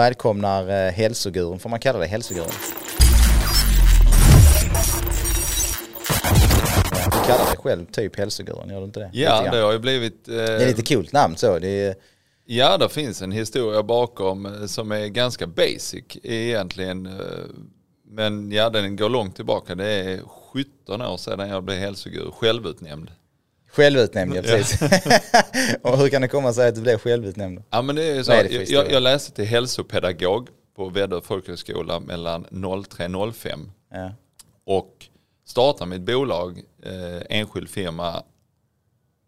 välkomnar eh, hälsogurun, får man kalla det hälsogurun? Du kallar dig själv typ hälsogurun, gör du inte det? Ja, det har ju blivit... Eh, det är lite coolt namn så. Det är, Ja, det finns en historia bakom eh, som är ganska basic egentligen. eh, Men ja, den går långt tillbaka. Det är 17 år sedan jag blev hälsoguru, självutnämnd. Självutnämnd, ja precis. och hur kan det komma sig att du blev självutnämnd? Ja, men det är så. Det jag, jag, läste till hälsopedagog på Väddö folkhögskola mellan 03 och 05 Ja. och startade mitt bolag, eh, enskild firma,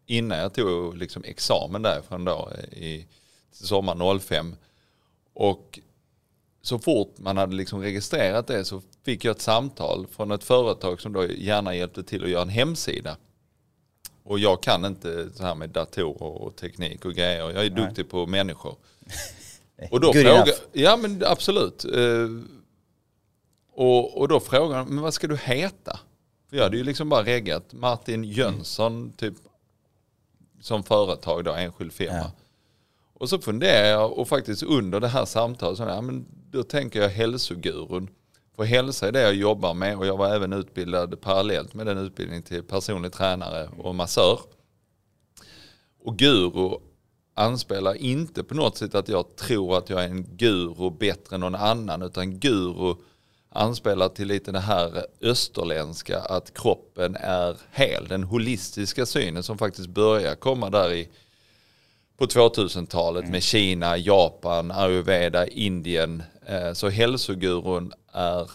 innan jag tog liksom examen därifrån då i sommar 05. Och så fort man hade liksom registrerat det så fick jag ett samtal från ett företag som då gärna hjälpte till att göra en hemsida. Och jag kan inte så här med datorer och teknik och grejer. Jag är Nej. duktig på människor. Och då frågar, ja men absolut. Eh, och, och då frågar han, men vad ska du heta? För jag hade ju liksom bara reggat Martin Jönsson typ som företag då, enskild firma. Ja. Och så funderar jag och faktiskt under det här samtalet, så, ja, men då tänker jag hälsogurun. För hälsa är det jag jobbar med och jag var även utbildad parallellt med den utbildningen till personlig tränare och massör. Och guru anspelar inte på något sätt att jag tror att jag är en guru bättre än någon annan utan guru anspelar till lite det här österländska att kroppen är hel. Den holistiska synen som faktiskt börjar komma där i på 2000-talet med Kina, Japan, ayurveda, Indien. Eh, Så hälsogurun är,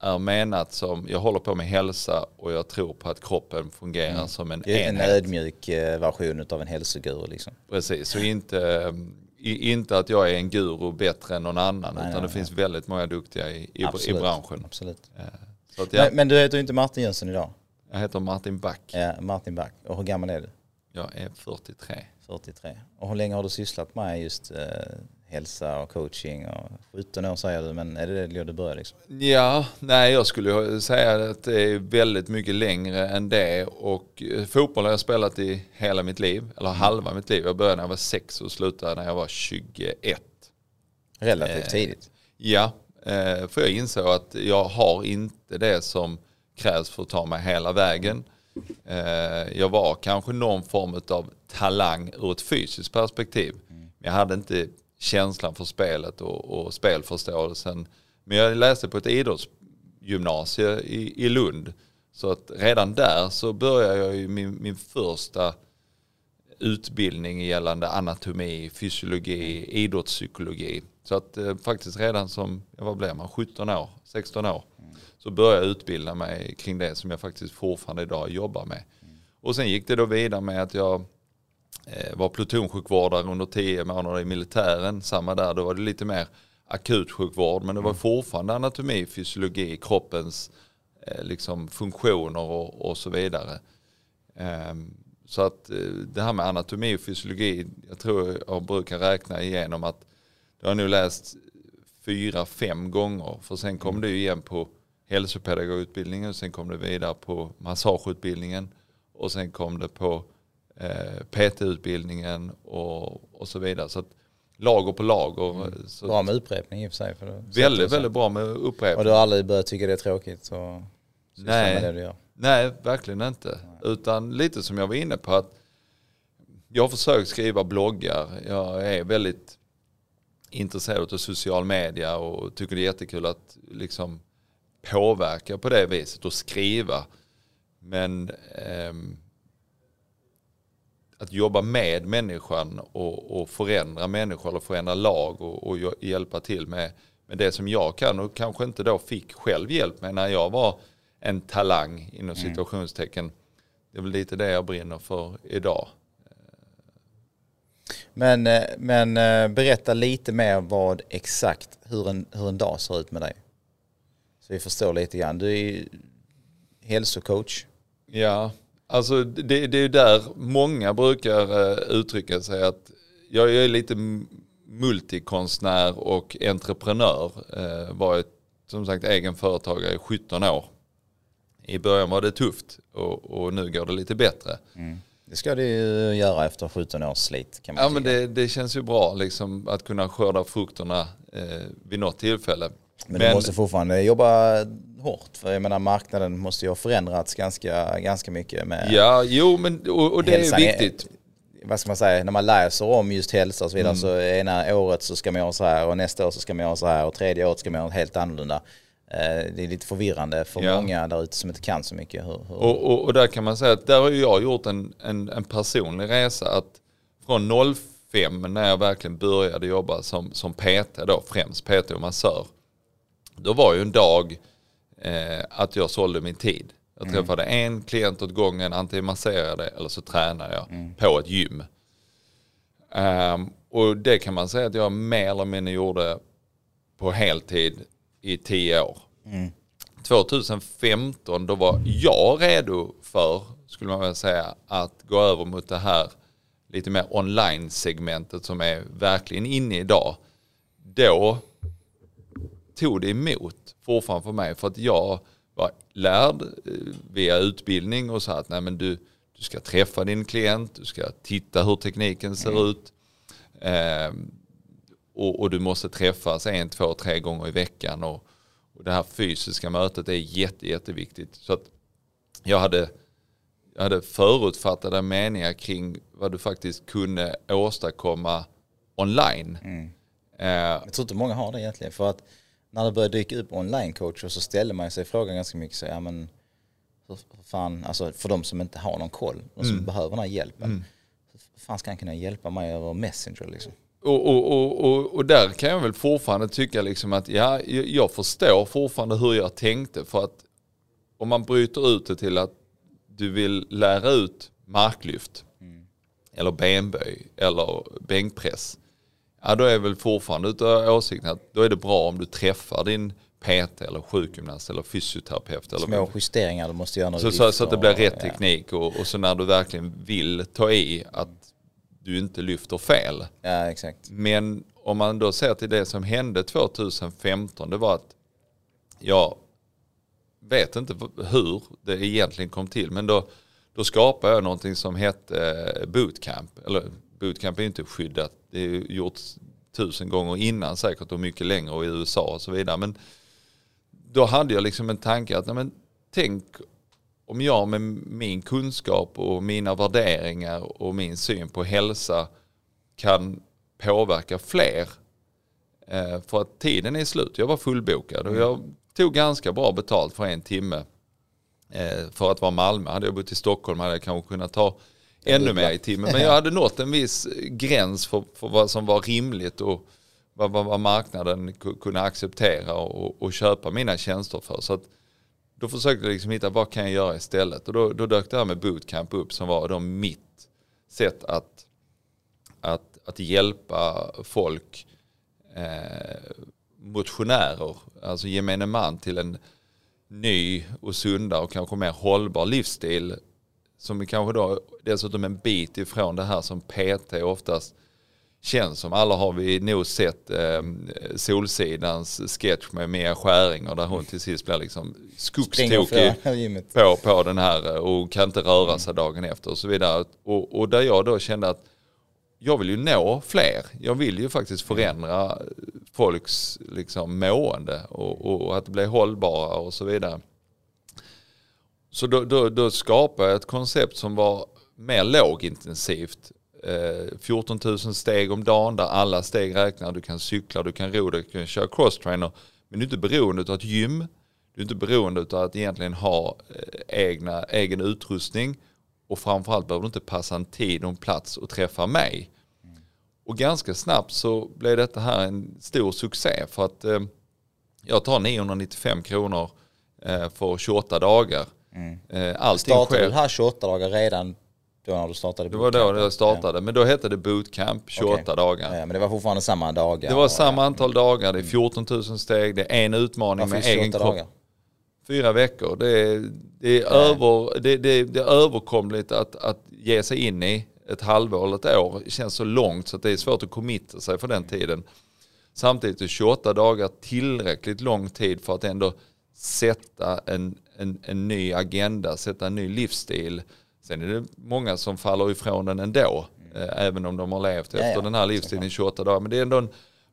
är menat som, jag håller på med hälsa och jag tror på att kroppen fungerar som en är en enhet. ödmjuk eh, version av en hälsoguru liksom. Precis, så inte, i- inte att jag är en guru bättre än någon annan Nej, utan nej, det nej. finns väldigt många duktiga i, i, i Absolut. branschen. Absolut. Eh, att, ja, Men, men du heter ju inte Martin Jönsson idag. jag heter Martin Back, Ja, Martin Back. Och hur gammal är du? jag är 43. 43. Och hur länge har du sysslat med just eh, hälsa och coaching? Och 17 år säger du, men är det det du började liksom? Ja, nej jag skulle säga att det är väldigt mycket längre än det och eh, fotboll har jag spelat i hela mitt liv, eller halva mitt liv. Jag började när jag var sex och slutade när jag var 21. Relativt Eh, tidigt. Ja, eh, för jag insåg att jag har inte det som krävs för att ta mig hela vägen. Eh, Jag var kanske någon form av talang ur ett fysiskt perspektiv. Men jag hade inte känslan för spelet och, och spelförståelsen. Men jag läste på ett idrottsgymnasie i, i Lund. Så att redan där så började jag ju min, min första utbildning gällande anatomi, fysiologi, idrottspsykologi. Så att eh, faktiskt redan som, vad blev man, 17 år, 16 år, så började jag utbilda mig kring det som jag faktiskt fortfarande idag jobbar med. Och sen gick det då vidare med att jag var plutonsjukvårdare under 10 månader i militären. Samma där, då var det lite mer akutsjukvård men det var fortfarande anatomi, fysiologi, kroppens eh, liksom funktioner och, och så vidare. Ehm, så att eh, det här med anatomi och fysiologi, jag tror jag brukar räkna igenom att det har jag nu läst fyra, fem gånger. För sen kom det ju igen på hälsopedagogutbildningen, sen kom det vidare på massageutbildningen och sen kom det på eh, PT-utbildningen och, och så vidare. Så att lager på lager. Så Bra med upprepning i och för sig. För väldigt, väldigt bra med Och upprepning. du har aldrig börjat tycka det är tråkigt? Så Nej. det du gör. Nej, verkligen inte. Utan lite som jag var inne på att jag har försökt skriva bloggar. Jag är väldigt intresserad av social media och tycker det är jättekul att liksom påverka på det viset och skriva. Men ehm, att jobba med människan och, och förändra människor eller förändra lag och, och hj- hjälpa till med, med det som jag kan och kanske inte då fick själv hjälp med när jag var en talang inom situationstecken. Det är väl lite det jag brinner för idag. Men, eh, men eh, berätta lite mer vad exakt, hur en, hur en dag ser ut med dig. Så vi förstår lite grann. Du är hälsocoach. Ja, alltså det, det är ju där många brukar eh, uttrycka sig att jag är lite multikonstnär och entreprenör. Eh, varit som sagt egen företagare i 17 år. I början var det tufft och, och nu går det lite bättre. Det ska du ju göra efter 17 års slit kan man Ja men det, det känns ju bra liksom, att kunna skörda frukterna eh, vid något tillfälle. Men du måste fortfarande jobba hårt för jag menar marknaden måste ju ha förändrats ganska, ganska mycket med Ja, jo men och, och det är hälsan ju viktigt. vad ska man säga, när man läser om just hälsa och så vidare Mm. så ena året så ska man göra så här och nästa år så ska man göra så här och tredje året ska man göra helt annorlunda. Eh, Det är lite förvirrande för Ja. många där ute som inte kan så mycket. Hur, hur, Och, och, och där kan man säga att där har jag gjort en, en, en personlig resa att från 05 när jag verkligen började jobba som, som PT då, främst PT och massör. Då var ju en dag eh, att jag sålde min tid. Jag träffade en klient åt gången, antingen masserade eller så tränade jag på ett gym. Ehm, och det kan man säga att jag mer eller mindre gjorde på heltid i tio år. 2015 då var jag redo för, skulle man väl säga, att gå över mot det här lite mer online-segmentet som är verkligen inne idag. Då tog det emot fortfarande för mig för att jag var lärd eh, via utbildning och sa att nej men du, du ska träffa din klient, du ska titta hur tekniken ser ut. Ehm, och, och du måste träffas en, två, tre gånger i veckan. Och, och det här fysiska mötet är jätte, jätteviktigt. Så att jag hade, jag hade förutfattade meningar kring vad du faktiskt kunde åstadkomma online. Eh, Jag tror inte många har det egentligen för att när det börjar dyka upp online-coacher så ställer man sig frågan ganska mycket så, ja men hur fan, alltså för de som inte har någon koll, de som behöver den här hjälpen. Hur fan ska han kunna hjälpa mig över Messenger liksom? Och, och, och, och, och där kan jag väl fortfarande tycka liksom att ja, jag förstår fortfarande hur jag tänkte för att om man bryter ut det till att du vill lära ut marklyft eller benböj eller bänkpress. Ja då är väl fortfarande utav åsikten att då är det bra om du träffar din PT eller sjukgymnast eller fysioterapeut. Eller Små justeringar du måste göra så, så, så att det blir och- rätt ja. teknik och, och så när du verkligen vill ta i att du inte lyfter fel. Ja exakt. Men om man då ser till det som hände 2015, det var att jag vet inte hur det egentligen kom till, men då, då skapade jag någonting som hette bootcamp. Eller bootcamp är inte skyddat, det är ju gjort tusen gånger innan säkert och mycket längre och i USA och så vidare. Men då hade jag liksom en tanke att nej men, tänk om jag med min kunskap och mina värderingar och min syn på hälsa kan påverka fler. Eh, för att tiden är slut. Jag var fullbokad och jag tog ganska bra betalt för en timme. Eh, för att vara Malmö. Hade jag bott i Stockholm hade jag kanske kunnat ta ännu mer i timmen. Men jag hade nått en viss gräns för, för vad som var rimligt och vad, vad, vad marknaden ku- kunde acceptera och, och köpa mina tjänster för. Så att då försökte jag liksom hitta vad kan jag göra istället. Och då, då dök det här med bootcamp upp som var då mitt sätt att, att, att hjälpa folk, eh, motionärer, alltså gemene man till en ny och sundare och kanske mer hållbar livsstil som kanske då dessutom en bit ifrån det här som PT oftast känns som. Alla har vi nog sett eh, Solsidans sketch med Mia Skäringer där hon till sist blir liksom skogstokig på, på den här och kan inte röra sig dagen efter och så vidare. Och, och där jag då kände att jag vill ju nå fler. Jag vill ju faktiskt förändra folks liksom mående och, och, och att bli hållbara och så vidare. Så då, då, då skapade jag ett koncept som var mer lågintensivt. Eh, 14 000 steg om dagen där alla steg räknar. Du kan cykla, du kan ro, du kan köra crosstrainer. Men du är inte beroende av ett gym. Du är inte beroende av att egentligen ha eh, egna, egen utrustning. Och framförallt behöver du inte passa en tid och en plats och träffa mig. Och ganska snabbt så blev detta här en stor succé för att eh, jag tar 995 kronor eh, för 28 dagar. Eh, allting Startade du sker. det här 28 dagar redan då när du startade Det var då jag startade, men då hette det bootcamp 28 Okej. dagar. Ja, men det var fortfarande samma dagar? Det var samma antal dagar, det är 14 000 steg, det är en utmaning Varför med egen 28 kropp. dagar? Fyra veckor, det är, det är, över, det, det, det är överkomligt att, att ge sig in i ett halvår eller ett år. Det känns så långt så att det är svårt att committa sig för den tiden. Samtidigt är 28 dagar tillräckligt lång tid för att ändå sätta en, en, en ny agenda, sätta en ny livsstil, Sen är det många som faller ifrån den ändå. Mm. Även om de har levt efter ja, den här livsstilen i 28 dagar. Men det är ändå en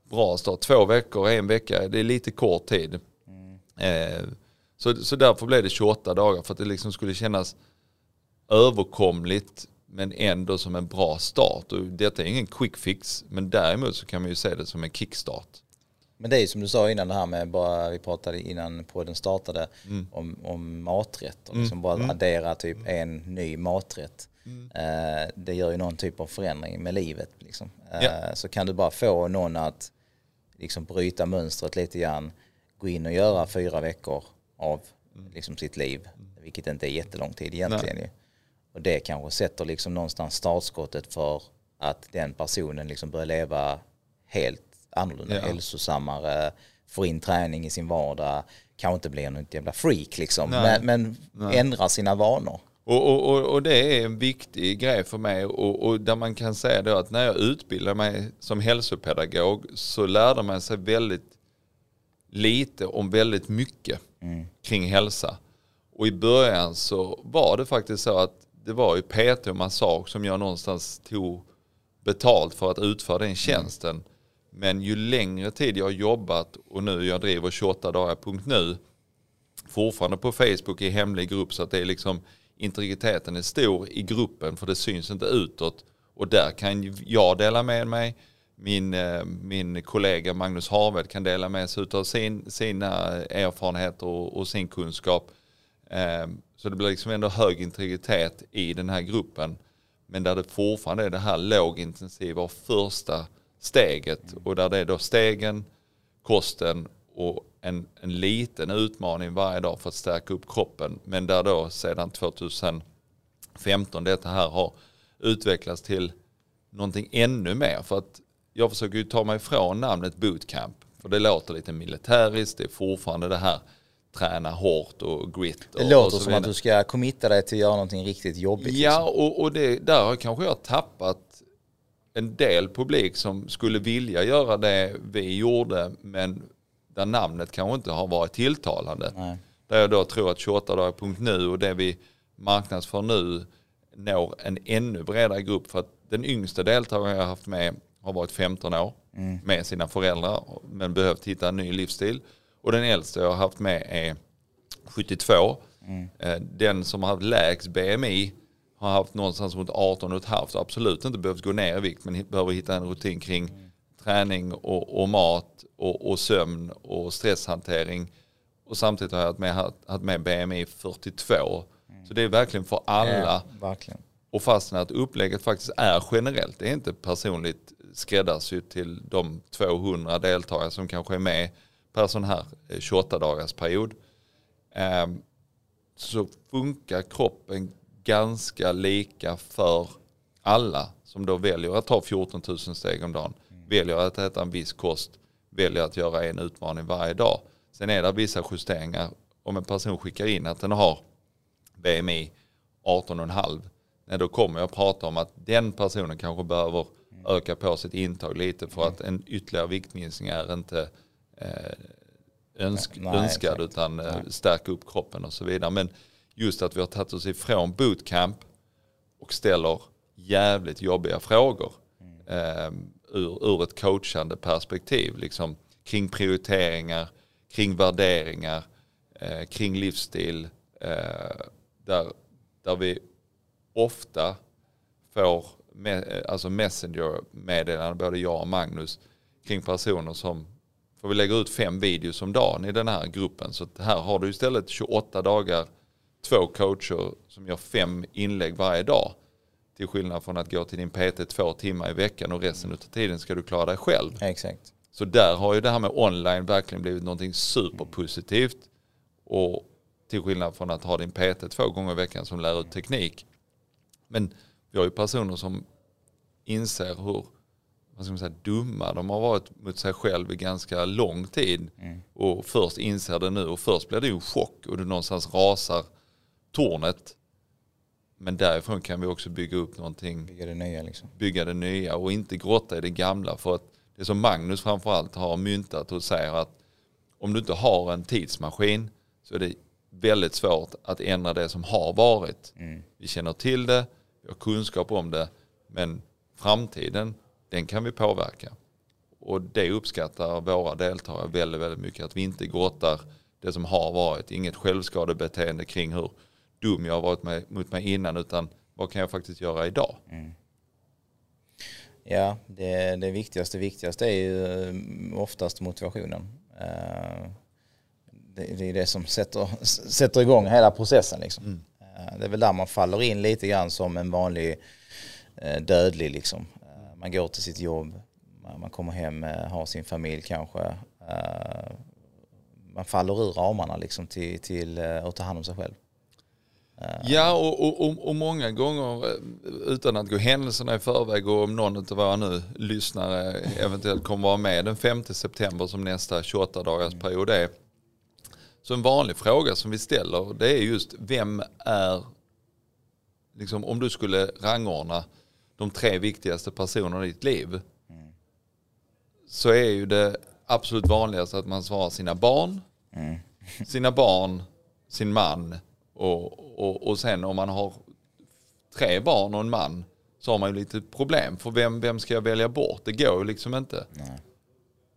bra start. Två veckor, en vecka, det är lite kort tid. Mm. Eh, så, så därför blev det 28 dagar. För att det liksom skulle kännas överkomligt men ändå som en bra start. Och detta är ingen quick fix, men däremot så kan man ju se det som en kickstart. Men det är som du sa innan det här med, bara, vi pratade innan podden startade, mm. om, om maträtt. Och liksom mm. bara mm. addera typ en ny maträtt. Mm. Eh, det gör ju någon typ av förändring med livet. Liksom. Eh, ja. Så kan du bara få någon att liksom bryta mönstret lite grann, gå in och göra fyra veckor av mm. liksom, sitt liv, vilket inte är jättelång tid egentligen. Ju. Och det kanske sätter liksom någonstans startskottet för att den personen liksom börjar leva helt annorlunda, ja. hälsosammare, får in träning i sin vardag, kanske inte blir något jävla freak liksom, Nej. men, men ändrar sina vanor. Och, och, och, det är en viktig grej för mig och, och, där man kan säga då att när jag utbildade mig som hälsopedagog så lärde man sig väldigt lite om väldigt mycket mm. kring hälsa. Och i början så var det faktiskt så att det var ju PT och massage som jag någonstans tog betalt för att utföra den tjänsten. Mm. Men ju längre tid jag har jobbat och nu jag driver 28 dagar.nu fortfarande på Facebook i hemlig grupp så att det är liksom integriteten är stor i gruppen för det syns inte utåt och där kan jag dela med mig min, eh, min kollega Magnus Harved kan dela med sig av sin, sina erfarenheter och, och sin kunskap. Eh, så det blir liksom ändå hög integritet i den här gruppen. Men där det fortfarande är det här lågintensiva och första steget. Och där det är då stegen, kosten och en, en liten utmaning varje dag för att stärka upp kroppen. Men där då sedan 2015 detta här har utvecklats till någonting ännu mer. För att jag försöker ju ta mig ifrån namnet bootcamp. För det låter lite militäriskt, det är fortfarande det här träna hårt och grit. Det låter och som att du ska committa dig till att göra någonting riktigt jobbigt. Ja, liksom. och, och det, där har kanske jag tappat en del publik som skulle vilja göra det vi gjorde men där namnet kanske inte har varit tilltalande. Nej. Där jag då tror att 28 dagar.nu och det vi marknadsför nu når en ännu bredare grupp för att den yngsta deltagaren jag har haft med har varit 15 år mm. med sina föräldrar men behövt hitta en ny livsstil. Och den äldsta jag har haft med är 72. Mm. Eh, den som har haft lägst BMI har haft någonstans runt 18 och ett halvt och absolut inte behövt gå ner i vikt men behöver hitta en rutin kring mm. träning och, och mat och, och, sömn och stresshantering. Och samtidigt har jag haft med, haft med BMI 42. Mm. Så det är verkligen för alla. Ja, verkligen. Och fastän att upplägget faktiskt är generellt, det är inte personligt skräddarsytt till de 200 deltagare som kanske är med per sån här 28 eh, dagars period. Ehm, så funkar kroppen ganska lika för alla som då väljer att ta 14 000 steg om dagen. Mm. Väljer att äta en viss kost, väljer att göra en utmaning varje dag. Sen är det vissa justeringar. Om en person skickar in att den har BMI 18,5 då kommer jag prata om att den personen kanske behöver mm. öka på sitt intag lite för att en ytterligare viktminskning är inte Eh, önsk, Nej, önskad exakt. utan eh, stärka upp kroppen och så vidare. Men just att vi har tagit oss ifrån bootcamp och ställer jävligt jobbiga frågor mm. ur, ur ett coachande perspektiv. Liksom, kring prioriteringar, kring värderingar, eh, kring livsstil. Eh, där, där vi ofta får me, alltså messenger-meddelanden, både jag och Magnus, kring personer som för vi lägger ut fem videos om dagen i den här gruppen. Så här har du istället 28 dagar, två coacher som gör fem inlägg varje dag. Till skillnad från att gå till din PT två timmar i veckan och resten av tiden ska du klara dig själv. Exakt. Så där har ju det här med online verkligen blivit någonting superpositivt. Och till skillnad från att ha din PT två gånger i veckan som lär ut teknik. Men vi har ju personer som inser hur vad ska man säga, dumma de har varit mot sig själv i ganska lång tid. Mm. Och först inser det nu och först blir det ju en chock och du någonstans rasar tornet. Men därifrån kan vi också bygga upp någonting. Bygga det nya liksom. Bygga det nya och inte grotta i det gamla. För att det som Magnus framförallt har myntat och säger att om du inte har en tidsmaskin så är det väldigt svårt att ändra det som har varit. Mm. Vi känner till det, vi har kunskap om det, men framtiden, den kan vi påverka. Och det uppskattar våra deltagare väldigt, väldigt mycket. Att vi inte grottar det som har varit. Inget självskadebeteende kring hur dum jag har varit med, mot mig innan utan vad kan jag faktiskt göra idag? Mm. Ja, det, det viktigaste, viktigaste är ju eh, oftast motivationen. Eh, det, är det som sätter, sätter igång hela processen. Liksom. Mm. Eh, det är väl där man faller in lite grann som en vanlig dödlig. Liksom. Man går till sitt jobb, man kommer hem, har sin familj kanske. Man faller ur ramarna liksom till, till att ta hand om sig själv. Ja, och, och, och, många gånger eh, utan att gå händelserna i förväg och om någon av våra nu lyssnare eventuellt kommer vara med den 5 september som nästa 28 dagars period är. Så en vanlig fråga som vi ställer det är just vem är, liksom, om du skulle rangordna de tre viktigaste personerna i ditt liv så är ju det absolut vanligaste att man svarar sina barn, mm. sina barn, sin man och, och, och sen om man har tre barn och en man så har man ju lite problem. För vem, vem ska jag välja bort? Det går ju liksom inte. Nej.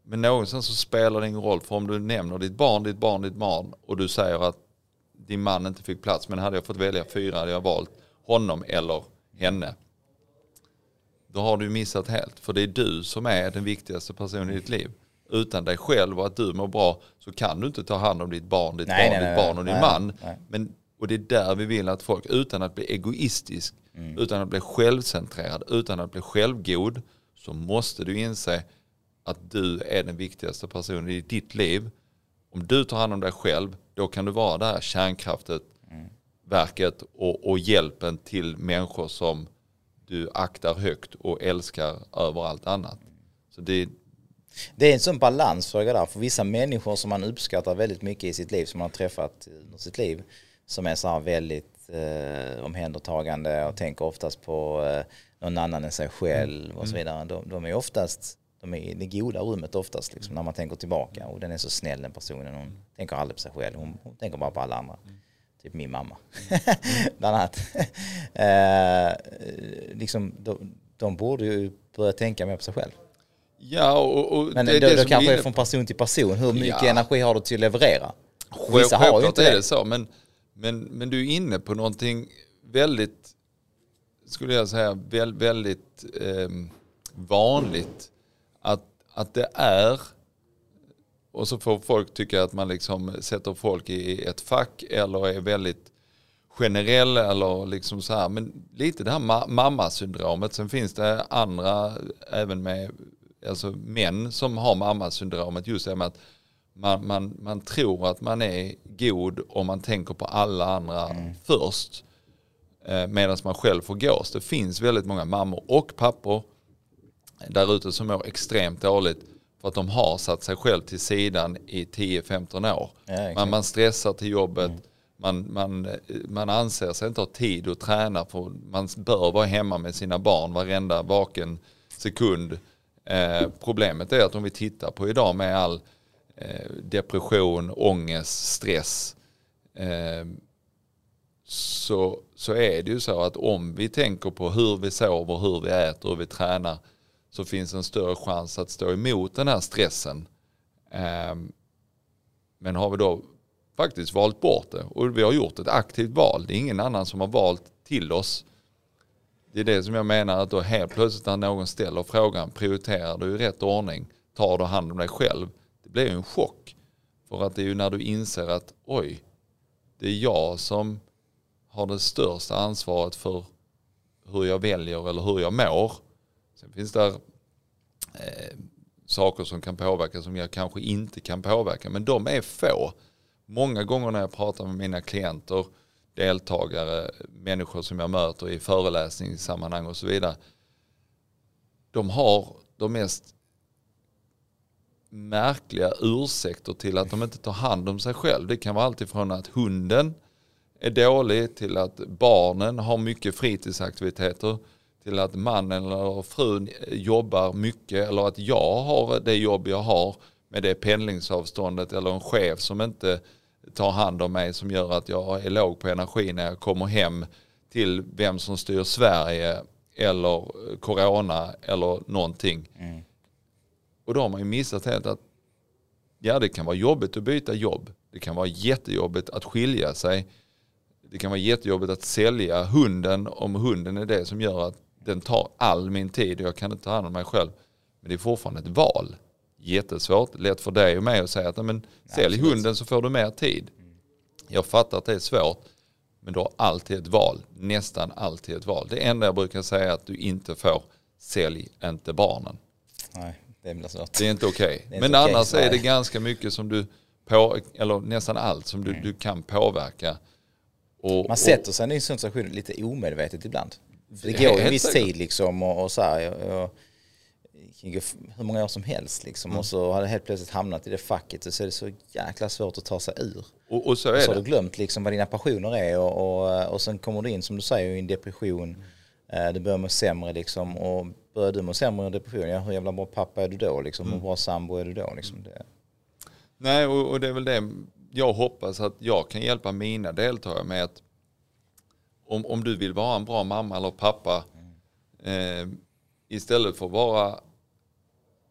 Men någonstans så spelar det ingen roll. För om du nämner ditt barn, ditt barn, ditt barn och du säger att din man inte fick plats. Men hade jag fått välja fyra hade jag valt honom eller henne. Då har du missat helt. För det är du som är den viktigaste personen i ditt liv. Utan dig själv och att du mår bra så kan du inte ta hand om ditt barn, ditt nej, barn, nej, ditt nej, barn och din man. Men och det är där vi vill att folk, utan att bli egoistisk, mm. utan att bli självcentrerad, utan att bli självgod, så måste du inse att du är den viktigaste personen i ditt liv. Om du tar hand om dig själv, då kan du vara det här kärnkraftet, mm. verket och, och hjälpen till människor som du aktar högt och älskar över allt annat. Så det, det är en sån balansfråga där, för vissa människor som man uppskattar väldigt mycket i sitt liv, som man har träffat under sitt liv, som är så här väldigt eh, omhändertagande och tänker oftast på eh, någon annan än sig själv mm. och så vidare. De, de, är oftast de är i det goda rummet oftast liksom, när man tänker tillbaka och den är så snäll den personen. Hon tänker aldrig på sig själv, hon, hon tänker bara på alla andra. Mm. Typ min mamma, bland annat. eh, liksom, de, de borde ju börja tänka mer på sig själv. Ja, och, och Men det, det, det kanske är från person till person. Hur mycket ja. energi har du till att leverera? Vissa har ju inte det. är det så, men men, men du är inne på någonting väldigt, skulle jag säga, väldigt eh, vanligt. Att, att det är, och så får folk tycka att man liksom sätter folk i ett fack eller är väldigt generell eller liksom så här. Men lite det här mammasyndromet. Sen finns det andra, även med alltså män som har mammasyndromet. Just det med att man, man, man tror att man är god om man tänker på alla andra mm. först. Eh, Medan man själv får gås. Det finns väldigt många mammor och pappor där ute som mår extremt dåligt för att de har satt sig själv till sidan i 10-15 år. Ja, man, man stressar till jobbet, mm. man, man, man anser sig inte ha tid att träna för man bör vara hemma med sina barn varenda vaken sekund. Eh, problemet är att om vi tittar på idag med all Eh, Eh, depression, ångest, stress. Eh, så, så är det ju så att om vi tänker på hur vi sover, hur vi äter, hur vi tränar så finns en större chans att stå emot den här stressen. Ehm, men har vi då faktiskt valt bort det och vi har gjort ett aktivt val, det är ingen annan som har valt till oss. Det är det som jag menar att då helt plötsligt när någon ställer frågan, prioriterar du i rätt ordning, tar du hand om dig själv? Blir ju en chock. För att det är ju när du inser att oj, det är jag som har det största ansvaret för hur jag väljer eller hur jag mår. Sen finns det eh, saker som kan påverka som jag kanske inte kan påverka. Men de är få. Många gånger när jag pratar med mina klienter, deltagare, människor som jag möter i föreläsningssammanhang och så vidare. De har de mest märkliga ursäkter till att de inte tar hand om sig själv. Det kan vara alltifrån att hunden är dålig till att barnen har mycket fritidsaktiviteter till att mannen eller frun jobbar mycket eller att jag har det jobb jag har med det pendlingsavståndet eller en chef som inte tar hand om mig som gör att jag är låg på energi när jag kommer hem till vem som styr Sverige eller corona eller någonting. Mm. Och då har man ju missat helt att ja det kan vara jobbigt att byta jobb. Det kan vara jättejobbigt att skilja sig. Det kan vara jättejobbigt att sälja hunden om hunden är det som gör att den tar all min tid och jag kan inte ta hand om mig själv. Men det är fortfarande ett val. Jättesvårt, lätt för dig och mig att säga att men, sälj hunden så får du mer tid. Jag fattar att det är svårt. Men du har alltid ett val, nästan alltid ett val. Det enda jag brukar säga är att du inte får, sälj inte barnen. Nej, det svårt. Det är inte okej. Okay. Men okay, annars är det ganska mycket som du, på, eller nästan allt som du, mm. du kan påverka. Och, Man sätter sig i en sån situation lite omedvetet ibland. Det går en viss tid liksom och, och så här, jag, jag, hur många år som helst liksom. Mm. Och så har det helt plötsligt hamnat i det facket och så är det så jäkla svårt att ta sig ur. Och, och så är och så det. har du glömt liksom vad dina passioner är och, och, och sen kommer du in som du säger i en depression. Mm. Du börjar må sämre liksom och börjar du må sämre i depression, ja hur jävla bra pappa är du då liksom? Mm. Hur bra sambo är du då liksom? Det. Nej och, och det är väl det jag hoppas att jag kan hjälpa mina deltagare med att om, om du vill vara en bra mamma eller pappa mm. eh, istället för att vara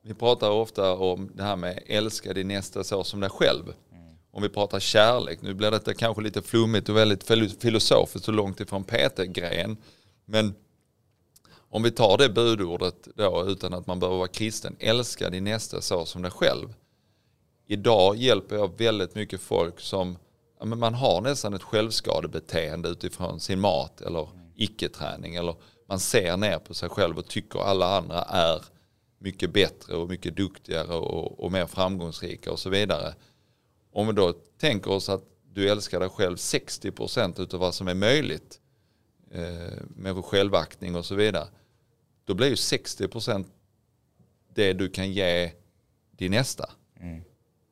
vi pratar ofta om det här med älska din nästa så som dig själv. Mm. Om vi pratar kärlek, nu blir detta kanske lite flummigt och väldigt filosofiskt och långt ifrån Peter-grejen. Men om vi tar det budordet då utan att man behöver vara kristen, älska din nästa så som dig själv. Idag hjälper jag väldigt mycket folk som ja, men man har nästan ett självskadebeteende utifrån sin mat eller icke-träning eller man ser ner på sig själv och tycker alla andra är mycket bättre och mycket duktigare och, och mer framgångsrika och så vidare. Om vi då tänker oss att du älskar dig själv 60% utav vad som är möjligt eh, med självaktning och så vidare. Då blir ju 60% det du kan ge din nästa. Mm.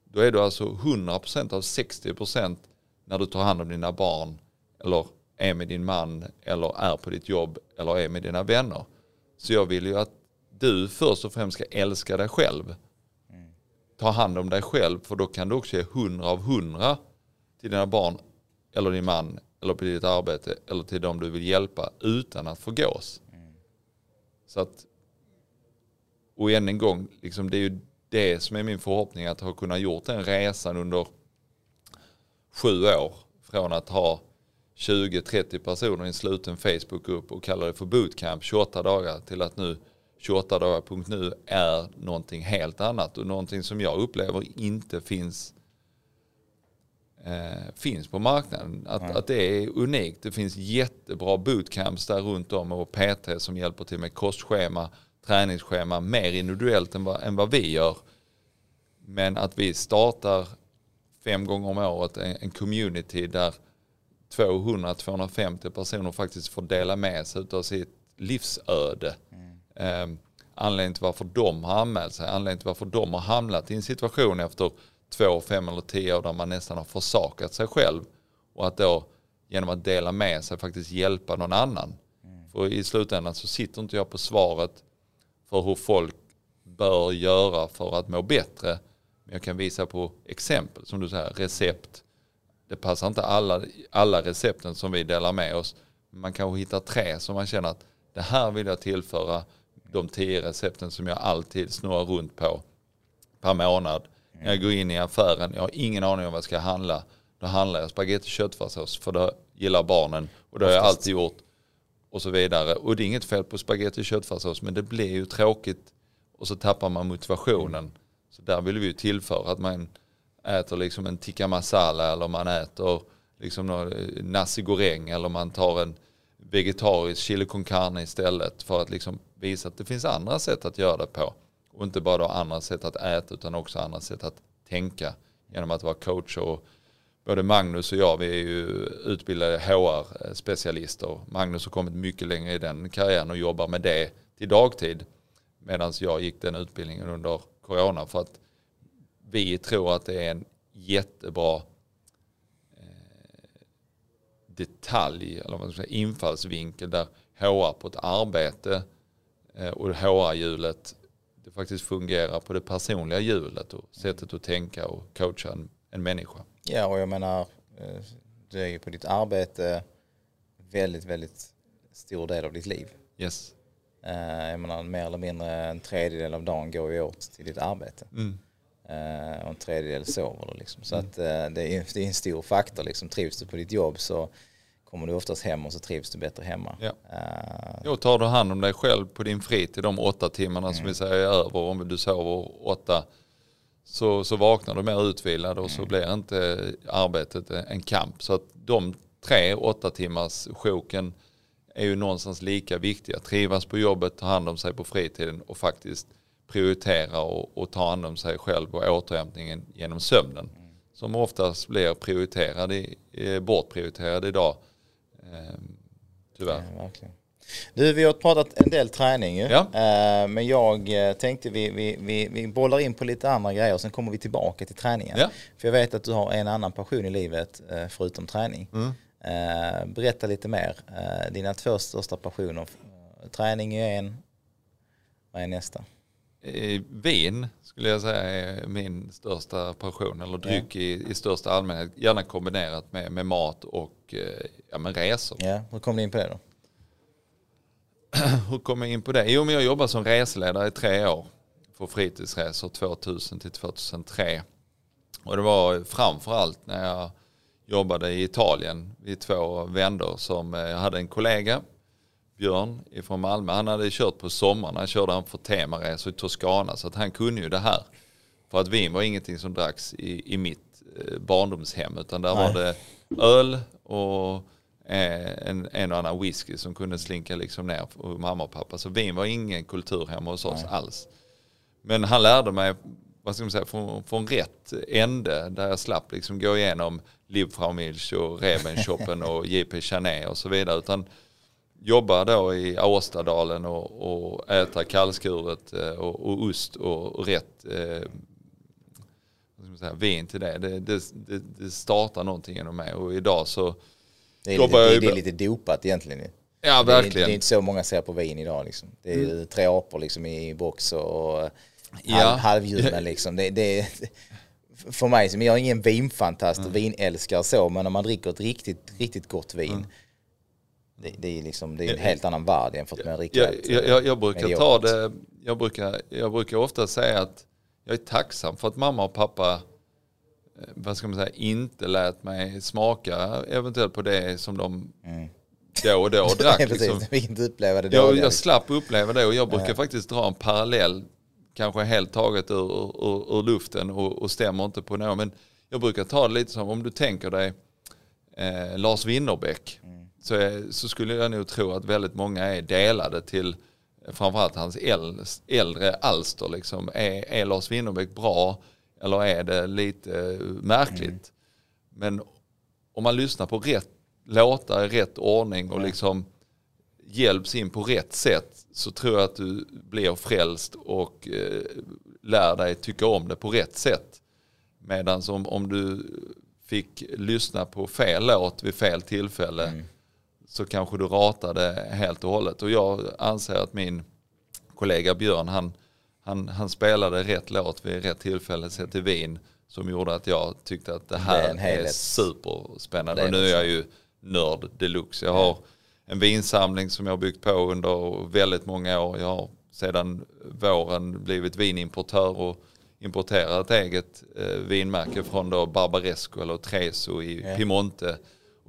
Då är du alltså 100% av 60% när du tar hand om dina barn eller är med din man eller är på ditt jobb eller är med dina vänner. Så jag vill ju att du först och främst ska älska dig själv. Ta hand om dig själv för då kan du också ge 100 av 100 till dina barn eller din man eller på ditt arbete eller till dem du vill hjälpa utan att förgås. Så att, och än en gång, liksom det är ju det som är min förhoppning att ha kunnat gjort den resan under sju år. Från att ha 20-30 personer i en sluten Facebookgrupp och kalla det för bootcamp 28 dagar till att nu 28 dagar.nu är någonting helt annat. Och någonting som jag upplever inte finns eh, finns på marknaden. Att, att det är unikt. Det finns jättebra bootcamps där runt om och PT som hjälper till med kostschema, träningsschema mer individuellt än vad, än vad vi gör. Men att vi startar fem gånger om året en, en community där 200-250 personer faktiskt får dela med sig av sitt livsöde. Mm. Eh, anledningen till varför de har anmält sig, anledningen till varför de har hamnat i en situation efter två, fem eller tio år där man nästan har försakat sig själv. Och att då genom att dela med sig faktiskt hjälpa någon annan. Mm. För i slutändan så sitter inte jag på svaret för hur folk bör göra för att må bättre. Men jag kan visa på exempel, som du säger, recept. Det passar inte alla, alla recepten som vi delar med oss. Man kanske hittar tre som man känner att det här vill jag tillföra de tio recepten som jag alltid snurrar runt på per månad. När jag går in i affären, jag har ingen aning om vad jag ska handla. Då handlar jag spagetti köttfärssås för det gillar barnen och det har jag alltid gjort. Och så vidare. Och det är inget fel på spagetti köttfärssås men det blir ju tråkigt och så tappar man motivationen. Så där vill vi ju tillföra att man äter liksom en tikka masala eller man äter liksom någon nasi goreng eller man tar en vegetarisk chili con carne istället för att liksom visa att det finns andra sätt att göra det på. Och inte bara andra sätt att äta utan också andra sätt att tänka genom att vara coach. Och både Magnus och jag vi är ju utbildade HR-specialister. Magnus har kommit mycket längre i den karriären och jobbar med det till dagtid. Medan jag gick den utbildningen under corona för att vi tror att det är en jättebra eh, detalj eller vad man ska säga, infallsvinkel där HR på ett arbete eh, och HR-hjulet faktiskt fungerar på det personliga hjulet och sättet att tänka och coacha en, en människa. Ja, och jag menar, eh, du är ju på ditt arbete väldigt, väldigt stor del av ditt liv. Yes. Eh, Jag menar, mer eller mindre en tredjedel av dagen går ju åt till ditt arbete. Mm. Eh, och en tredjedel sover du liksom. Så att eh, det är, det är en stor faktor liksom. Trivs du på ditt jobb så kommer du oftast hem och så trivs du bättre hemma. Ja. Eh, Jo, tar du hand om dig själv på din fritid de åtta timmarna som vi säger är över, om du sover åtta, så, så vaknar du mer utvilad och så blir inte arbetet en kamp. Så att de tre åtta timmars sjoken är ju någonstans lika viktiga. Trivas på jobbet, ta hand om sig på fritiden och faktiskt prioritera och, och ta hand om sig själv och återhämtningen genom sömnen. Som oftast blir prioriterad i, eh, bortprioriterad idag. Eh, tyvärr. Ja, verkligen. Du, vi har pratat en del träning ju. Ja. Eh, Men jag eh, tänkte vi, vi, vi, vi bollar in på lite andra grejer och sen kommer vi tillbaka till träningen. Ja. För jag vet att du har en annan passion i livet eh, förutom träning. Mm. Eh, Berätta lite mer. Eh, Dina två största passioner. Träning är en. Vad är nästa? Eh, Vin skulle jag säga är min största passion, eller dryck i, i största allmänhet. Gärna kombinerat med, med mat och eh, ja, med resor. Ja, hur kom du in på det då? Hur kom jag in på det? Jo, men jag jobbade som reseledare i tre år för fritidsresor 2000 till 2003. Och det var framförallt när jag jobbade i Italien vid två vändor som eh, jag hade en kollega, Björn från Malmö. Han hade kört på sommaren, han körde han för temaresor i Toscana så att han kunde ju det här. För att vin var ingenting som dracks i, i mitt eh, barndomshem utan där var det öl och eh, en, en och annan whisky som kunde slinka liksom ner för mamma och pappa. Så vin var ingen kultur hemma hos oss alls. Men han lärde mig, vad ska man säga, från, från rätt ände där jag slapp liksom gå igenom Liebfrau Milch och Rebenshoppen och JP Chanet och så vidare. Utan jobba då i Åstadalen och, och äta kallskuret eh, och, och ost och, rätt eh, säga, vin till det. Det, det, det. det startar någonting inom mig och idag så Det är, lite, det, det är lite dopat egentligen. Ja, Det är, verkligen. det är inte så många ser på vin idag liksom. Det är ju tre apor liksom i box och Ja. halv, halvljumna liksom. Det, det, för mig, som jag är ingen vinfantast Mm. och vinälskare så, men om man dricker ett riktigt, riktigt gott vin, det, det är liksom, det är en helt annan värld jämfört med dricka jag, jag, jag, brukar mediokert. ta det, jag brukar, jag brukar ofta säga att jag är tacksam för att mamma och pappa eh, vad ska man säga, inte lät mig smaka eventuellt på det som de då och då drack. Liksom. inte uppleva det jag, jag slapp uppleva det och jag brukar faktiskt dra en parallell, kanske helt taget ur, ur, ur luften och, och stämmer inte på något. Men jag brukar ta det lite som om du tänker dig eh, Lars Winnerbäck. Så, är, så skulle jag nog tro att väldigt många är delade till framförallt hans äldre, alster. Liksom. Är, är Lars Winnerbäck bra eller är det lite eh, märkligt? Men om man lyssnar på rätt låtar i rätt ordning och liksom hjälps in på rätt sätt så tror jag att du blir frälst och eh, lär dig tycka om det på rätt sätt. Medan om, om du fick lyssna på fel låt vid fel tillfälle så kanske du ratade helt och hållet. Och jag anser att min kollega Björn han, han, han spelade rätt låt vid rätt tillfälle sett till vin som gjorde att jag tyckte att det Det är här en är, helhet. superspännande. Det är och nu det. är jag ju nörd deluxe. Jag har en vinsamling som jag har byggt på under väldigt många år. Jag har sedan våren blivit vinimportör och importerat eget eh, vinmärke från då Barbaresco eller Treso i. Piemonte.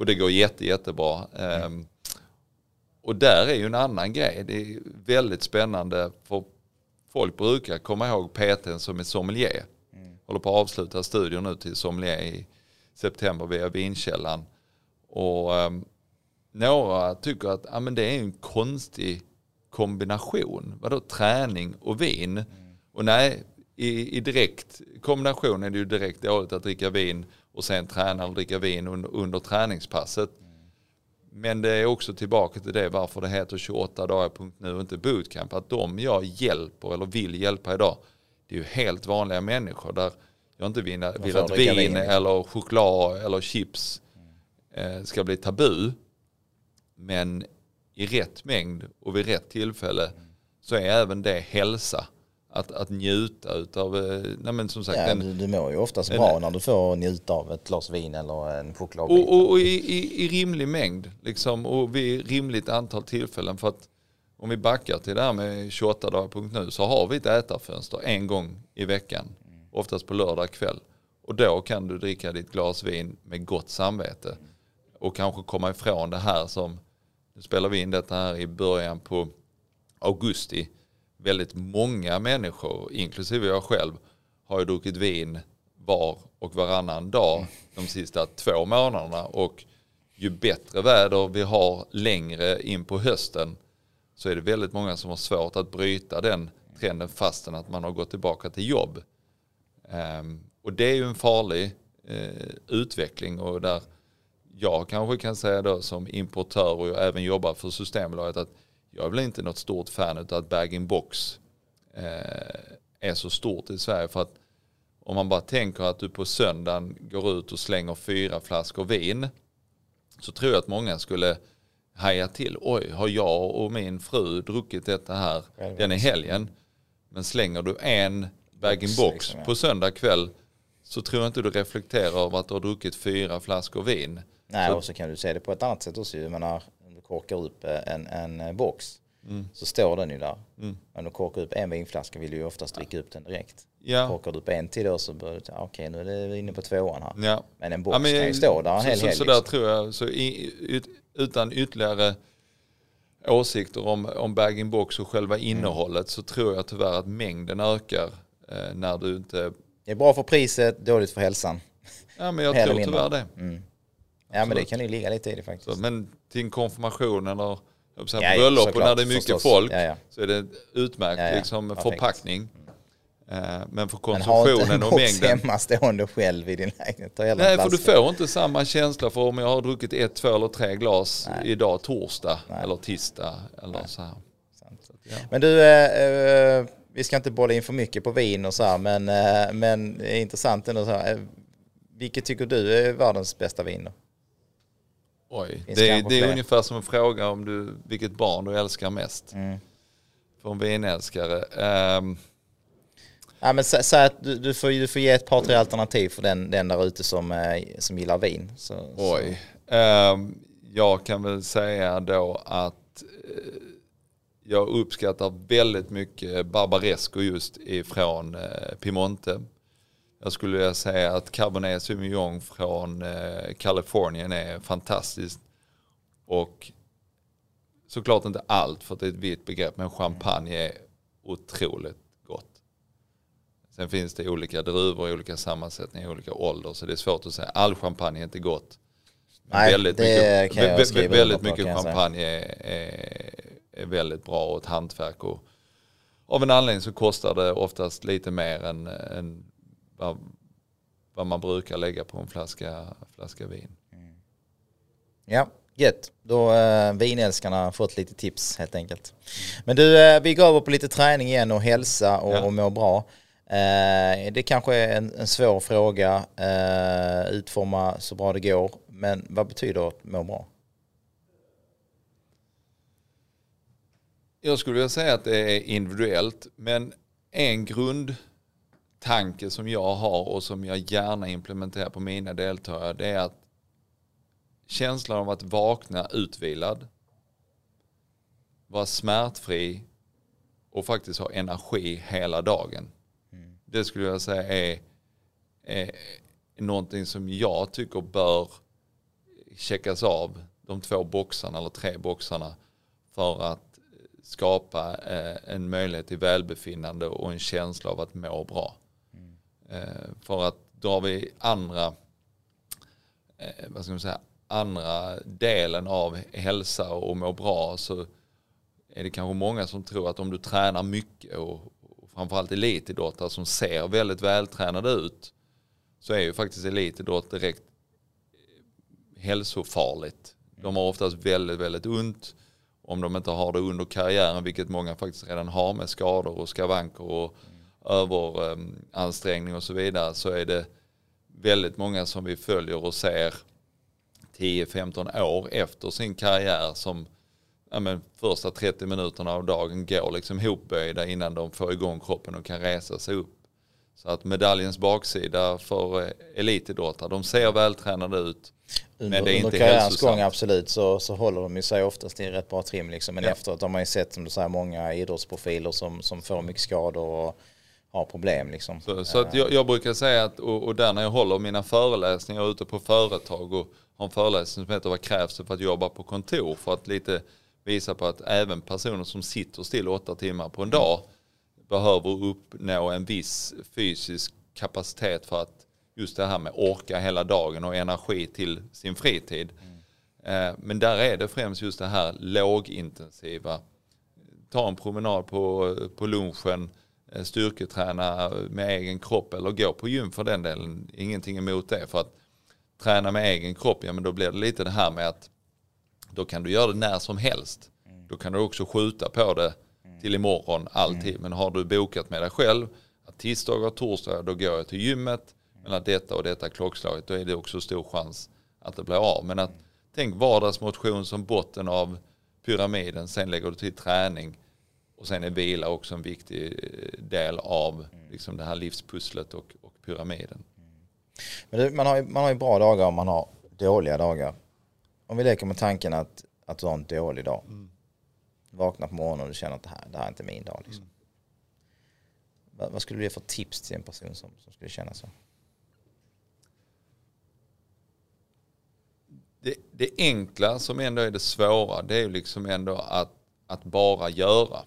Och det går jätte, jättebra. Ehm, och där är ju en annan grej. Det är väldigt spännande för folk brukar komma ihåg PTn som är sommelier. Håller på att avsluta studier nu till sommelier i september via Vinkällan. Och ehm, några tycker att ja, men det är en konstig kombination. Vadå träning och vin? Och nej, i, i direkt kombination är det ju direkt dåligt att dricka vin och sen träna och dricka vin under, under träningspasset. Men det är också tillbaka till det varför det heter 28 dagar.nu och inte bootcamp. Att de jag hjälper eller vill hjälpa idag, det är ju helt vanliga människor där jag inte vill, vill att vin vin. eller choklad eller chips eh, ska bli tabu. Men i rätt mängd och vid rätt tillfälle så är även det hälsa. Att, att njuta utav, eh, nej men som sagt. Ja, den, du, du mår ju oftast en- bra när du får njuta av ett glas vin eller en chokladbit. och och, och i, i, i rimlig mängd liksom, och vid rimligt antal tillfällen. För att om vi backar till det här med 28 dagar punkt nu så har vi ett ätarfönster en gång i veckan. Oftast på lördag kväll. Och då kan du dricka ditt glas vin med gott samvete. Och kanske komma ifrån det här som, nu spelar vi in detta här i början på augusti. Väldigt många människor, inklusive jag själv, har ju druckit vin var och varannan dag de sista två månaderna. Och ju bättre väder vi har längre in på hösten så är det väldigt många som har svårt att bryta den trenden fastän att man har gått tillbaka till jobb. Ehm, och det är ju en farlig eh, utveckling och där jag kanske kan säga då som importör och jag även jobbar för Systembolaget att jag är väl inte något stort fan av att bag-in-box eh, är så stort i Sverige för att om man bara tänker att du på söndagen går ut och slänger fyra flaskor vin så tror jag att många skulle haja till. Oj, har jag och min fru druckit detta här den är helgen? Men slänger du en bag-in-box liksom, på söndag kväll så tror jag inte du reflekterar över att du har druckit fyra flaskor vin. Nej, Så- och så kan du se det på ett annat sätt också. Jag menar, korkar upp eh, en, en eh, box Mm. så står den ju där. Om du korkar upp en vinflaska vill du ju oftast dricka upp den direkt. Ja, Korkar du upp en till då så börjar du tänka, okej nu är det inne på tvåan här. ja. Men en box Ja, men- kan ju stå där en så, hel så, helg. så där liksom. tror jag, så i, ut, utan ytterligare åsikter om, om bag-in-box och själva Mm. innehållet så tror jag tyvärr att mängden ökar eh, när du inte, Det är bra för priset, dåligt för hälsan. ja men jag tror tyvärr det. Mm. Ja men det kan ju ligga lite i det Så, faktiskt. men till en konfirmation eller Ja, bröllop och när det är mycket förstås. folk Ja, ja. så är det utmärkt liksom, Perfekt. förpackning. Eh, men för Men ha inte en konsumtionen och box mängden. hemma stående själv i din lägenhet. Nej, en för du får inte samma känsla för om jag har druckit ett, två eller tre glas Nej. idag torsdag Nej. eller tisdag eller så här. Så ja. Men du, eh, eh, vi ska inte bolla in för mycket på vin och så här, men, eh, men det är intressant ändå så här. Eh, vilket tycker du är världens bästa vin då? Oj, det, det är ungefär som en fråga om du, vilket barn du älskar mest. Mm. För en vinälskare. ehm, Ja, men sä- säg att du, du, får, du får ge ett par tre alternativ för den, den där ute som, eh, som gillar vin. Så, oj. Ehm, jag kan väl säga då att eh, jag uppskattar väldigt mycket Barbaresco just ifrån eh, Piemonte. Jag skulle vilja säga att Cabernet Sauvignon från eh, Kalifornien är fantastiskt. Och såklart inte allt för att det är ett vitt begrepp men champagne är otroligt gott. Sen finns det olika druvor i olika sammansättningar, i olika ålder så det är svårt att säga. All champagne är inte gott. Nej, väldigt det mycket, kan jag skriva väldigt på, mycket champagne är, är, är väldigt bra och ett hantverk. Och av en anledning så kostar det oftast lite mer än, än vad, vad man brukar lägga på en flaska, flaska vin. Ja, gött. Då eh, vinälskarna fått lite tips helt enkelt. Men du, eh, vi går över på lite träning igen och hälsa och, Ja. och må bra. Eh, det kanske är en, en svår fråga, eh, utforma så bra det går. Men vad betyder att må bra? Jag skulle vilja säga att det är individuellt, men en Tanken som jag har och som jag gärna implementerar på mina deltagare, det är att känslan av att vakna utvilad, vara smärtfri och faktiskt ha energi hela dagen. Det skulle jag säga är, är någonting som jag tycker bör checkas av, de två boxarna eller tre boxarna, för att skapa eh, en möjlighet till välbefinnande och en känsla av att må bra. Eh, för att drar vi andra, eh, vad ska man säga, andra delen av hälsa och må bra så är det kanske många som tror att om du tränar mycket och, och framförallt elitidrottare som ser väldigt vältränade ut så är ju faktiskt elitidrott direkt eh, hälsofarligt. De har oftast väldigt, väldigt ont om de inte har det under karriären, vilket många faktiskt redan har med skador och skavanker och överansträngning och så vidare, så är det väldigt många som vi följer och ser 10-15 år efter sin karriär som ja, men, första 30 minuterna av dagen går liksom hopböjda innan de får igång kroppen och kan resa sig upp. Så att medaljens baksida för eh, elitidrottare, de ser vältränade ut. Under, men det är inte under karriärens gång absolut så, så håller de ju sig oftast i rätt bra trim liksom. Men ja. efteråt har man ju sett som du säger många idrottsprofiler som, som får mycket skador och har problem liksom. Så, så att jag, jag, brukar säga att, och, och där när jag håller mina föreläsningar ute på företag och har en föreläsning som heter Vad krävs det för att jobba på kontor? För att lite visa på att även personer som sitter still åtta timmar på en dag behöver uppnå en viss fysisk kapacitet för att just det här med orka hela dagen och energi till sin fritid. Mm. Men där är det främst just det här lågintensiva. Ta en promenad på, på lunchen, eh, styrketräna med egen kropp eller gå på gym för den delen. Ingenting emot det. För att träna med egen kropp, ja men då blir det lite det här med att då kan du göra det när som helst. Mm. Då kan du också skjuta på det till imorgon alltid. Mm. Men har du bokat med dig själv att tisdagar och torsdagar då går jag till gymmet mellan detta och detta klockslaget då är det också stor chans att det blir av. Men att tänk vardagsmotion som botten av pyramiden. Sen lägger du till träning och sen är vila också en viktig eh, del av liksom det här livspusslet och, och pyramiden. Men det, man, har ju, man har ju bra dagar och man har dåliga dagar. Om vi leker med tanken att, att du har en dålig dag. Mm vaknar på morgonen och du känner att det här, det här är inte min dag. Liksom. Mm. Vad, vad, skulle du ge för tips till en person som, som skulle känna så? Det, det, enkla som ändå är det svåra det är ju liksom ändå att, att bara göra.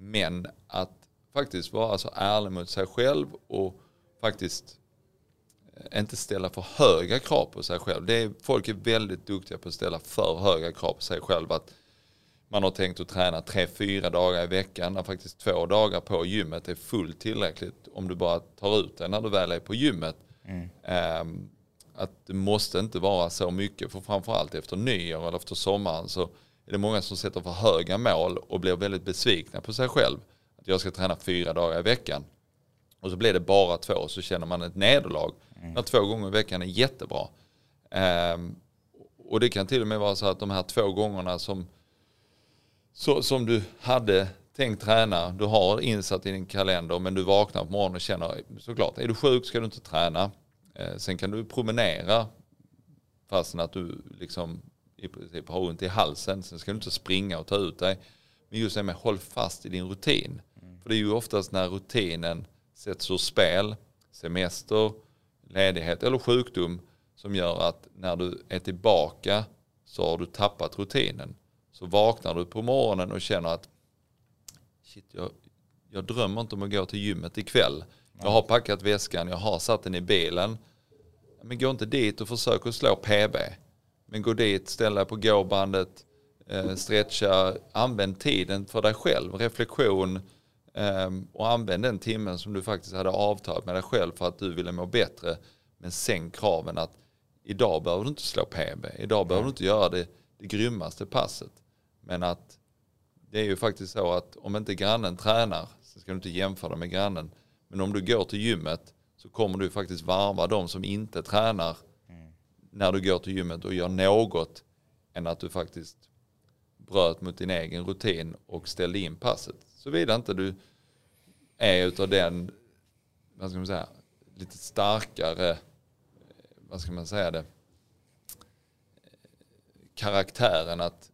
Men att faktiskt vara så ärlig mot sig själv och faktiskt eh, inte ställa för höga krav på sig själv. Det är, folk är väldigt duktiga på att ställa för höga krav på sig själv. Att man har tänkt att träna tre, fyra dagar i veckan när faktiskt två dagar på gymmet är fullt tillräckligt om du bara tar ut det när du väl är på gymmet. Mm. Um, att det måste inte vara så mycket för framförallt efter nyår eller efter sommaren så är det många som sätter för höga mål och blir väldigt besvikna på sig själv. Att jag ska träna fyra dagar i veckan. Och så blir det bara två så känner man ett nederlag. Mm. När två gånger i veckan är jättebra. Um, och det kan till och med vara så att de här två gångerna som så, som du hade tänkt träna, du har insatt i din kalender men du vaknar på morgonen och känner såklart, är du sjuk ska du inte träna. Eh, sen kan du promenera fastän att du liksom i princip har ont i halsen. Sen ska du inte springa och ta ut dig. Men just det med håll fast i din rutin. Mm. För det är ju oftast när rutinen sätts ur spel, semester, ledighet eller sjukdom som gör att när du är tillbaka så har du tappat rutinen. Så vaknar du på morgonen och känner att shit, jag, jag drömmer inte om att gå till gymmet ikväll. Jag har packat väskan, jag har satt den i bilen. Men gå inte dit och försök att slå PB. Men gå dit, ställ dig på gåbandet, eh, stretcha, använd tiden för dig själv, reflektion eh, och använd den timmen som du faktiskt hade avtalat med dig själv för att du ville må bättre. Men sänk kraven att idag behöver du inte slå PB, idag behöver du inte göra det, det grymmaste passet. Men att det är ju faktiskt så att om inte grannen tränar så ska du inte jämföra med grannen. Men om du går till gymmet så kommer du faktiskt varva de som inte tränar när du går till gymmet och gör något än att du faktiskt bröt mot din egen rutin och ställde in passet. Såvida inte du är utav den, vad ska man säga, lite starkare, vad ska man säga det, karaktären att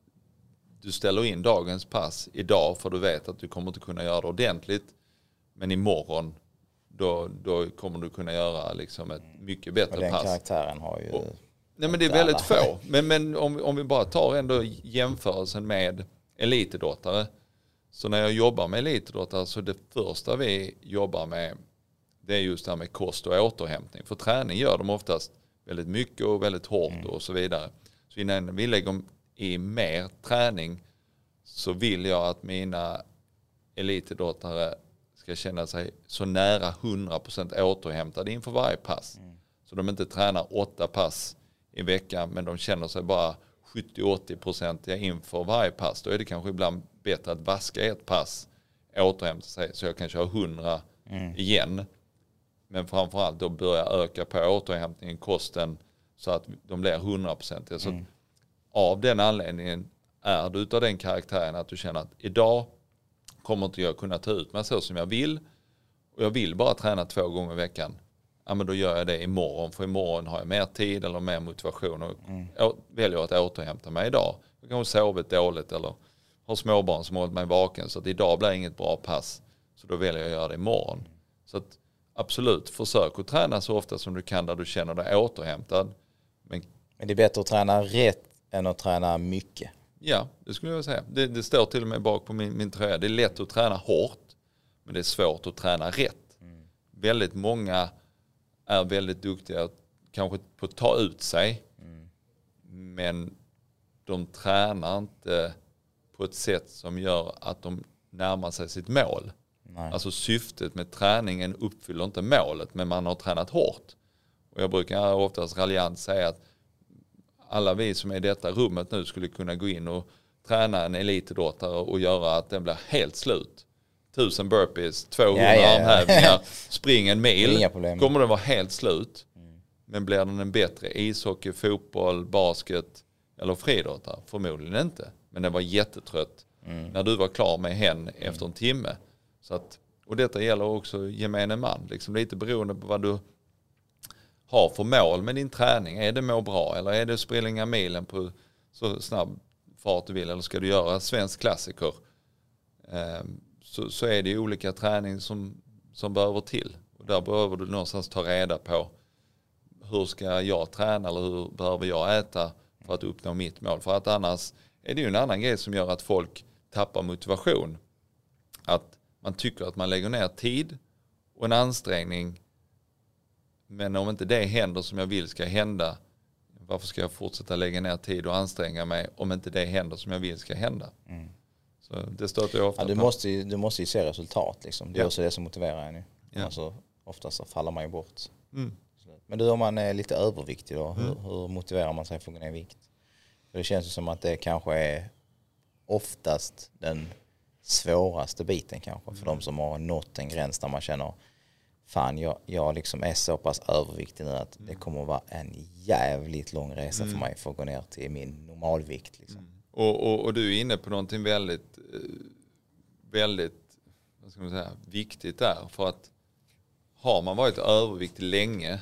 du ställer in dagens pass idag för du vet att du kommer inte kunna göra det ordentligt. Men imorgon då, då kommer du kunna göra liksom ett mycket bättre pass. den pass. karaktären har ju... Och, nej men det är väldigt få. Men, men om, om vi bara tar ändå jämförelsen med elitidrottare. Så när jag jobbar med elitidrottare så det första vi jobbar med det är just det här med kost och återhämtning. För träning gör de oftast väldigt mycket och väldigt hårt mm. och så vidare. Så innan vi lägger i mer träning så vill jag att mina elitidrottare ska känna sig så nära 100% återhämtade inför varje pass. Mm. Så de inte tränar åtta pass i veckan men de känner sig bara 70-80% inför varje pass. Då är det kanske ibland bättre att vaska ett pass, återhämta sig så jag kan köra 100 mm. igen. Men framförallt då börja öka på återhämtningen, kosten så att de blir 100%. Alltså mm av den anledningen är du utav den karaktären att du känner att idag kommer inte jag kunna ta ut mig så som jag vill och jag vill bara träna två gånger i veckan. Ja men då gör jag det imorgon för imorgon har jag mer tid eller mer motivation och mm. väljer att återhämta mig idag. Jag kanske sovit dåligt eller har småbarn som hållit mig vaken så att idag blir inget bra pass. Så då väljer jag att göra det imorgon. Så att absolut, försök att träna så ofta som du kan där du känner dig återhämtad. Men, men det är bättre att träna rätt än att träna mycket. Ja, det skulle jag säga. Det, det står till och med bak på min, min tröja. Det är lätt att träna hårt, men det är svårt att träna rätt. Mm. Väldigt många är väldigt duktiga kanske på att ta ut sig, mm. men de tränar inte på ett sätt som gör att de närmar sig sitt mål. Nej. Alltså syftet med träningen uppfyller inte målet, men man har tränat hårt. Och jag brukar oftast raljant säga att alla vi som är i detta rummet nu skulle kunna gå in och träna en elitidrottare och göra att den blir helt slut. Tusen burpees, 200 ja, ja, armhävningar, spring en mil. Kommer den vara helt slut. Mm. Men blir den en bättre ishockey, fotboll, basket eller friidrottare? Förmodligen inte. Men den var jättetrött mm. när du var klar med hen efter en timme. Så att, och detta gäller också gemene man. Liksom lite beroende på vad du har för mål med din träning. Är det må bra eller är det springa milen på så snabb fart du vill eller ska du göra svensk klassiker ehm, så, så är det ju olika träning som, som behöver till. Och där behöver du någonstans ta reda på hur ska jag träna eller hur behöver jag äta för att uppnå mitt mål. För att annars är det ju en annan grej som gör att folk tappar motivation. Att man tycker att man lägger ner tid och en ansträngning men om inte det händer som jag vill ska hända, varför ska jag fortsätta lägga ner tid och anstränga mig om inte det händer som jag vill ska hända? Mm. Så det stöter jag ofta ja, du, måste, ju, du måste ju se resultat liksom. Det är ja. också det som motiverar en. Ja. Alltså, oftast så faller man ju bort. Mm. Men du om man är lite överviktig då, hur, mm. hur motiverar man sig för att gå ner i vikt? För det känns ju som att det kanske är oftast den svåraste biten kanske för mm. de som har nått en gräns där man känner fan jag, jag liksom är så pass överviktig nu att det kommer att vara en jävligt lång resa mm. för mig för att gå ner till min normalvikt. Liksom. Mm. Och, och, och, du är inne på någonting väldigt, väldigt vad ska man säga, viktigt där. För att har man varit överviktig länge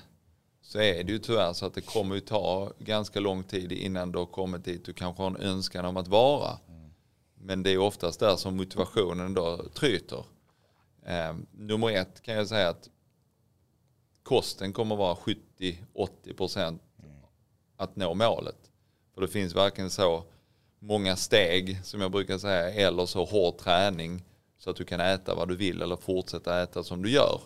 så är det ju tyvärr så att det kommer ju ta ganska lång tid innan du har kommit dit du kanske har en önskan om att vara. Mm. Men det är oftast där som motivationen då tryter. Eh, nummer ett kan jag säga att kosten kommer vara 70-80% att nå målet. För det finns varken så många steg som jag brukar säga eller så hård träning så att du kan äta vad du vill eller fortsätta äta som du gör.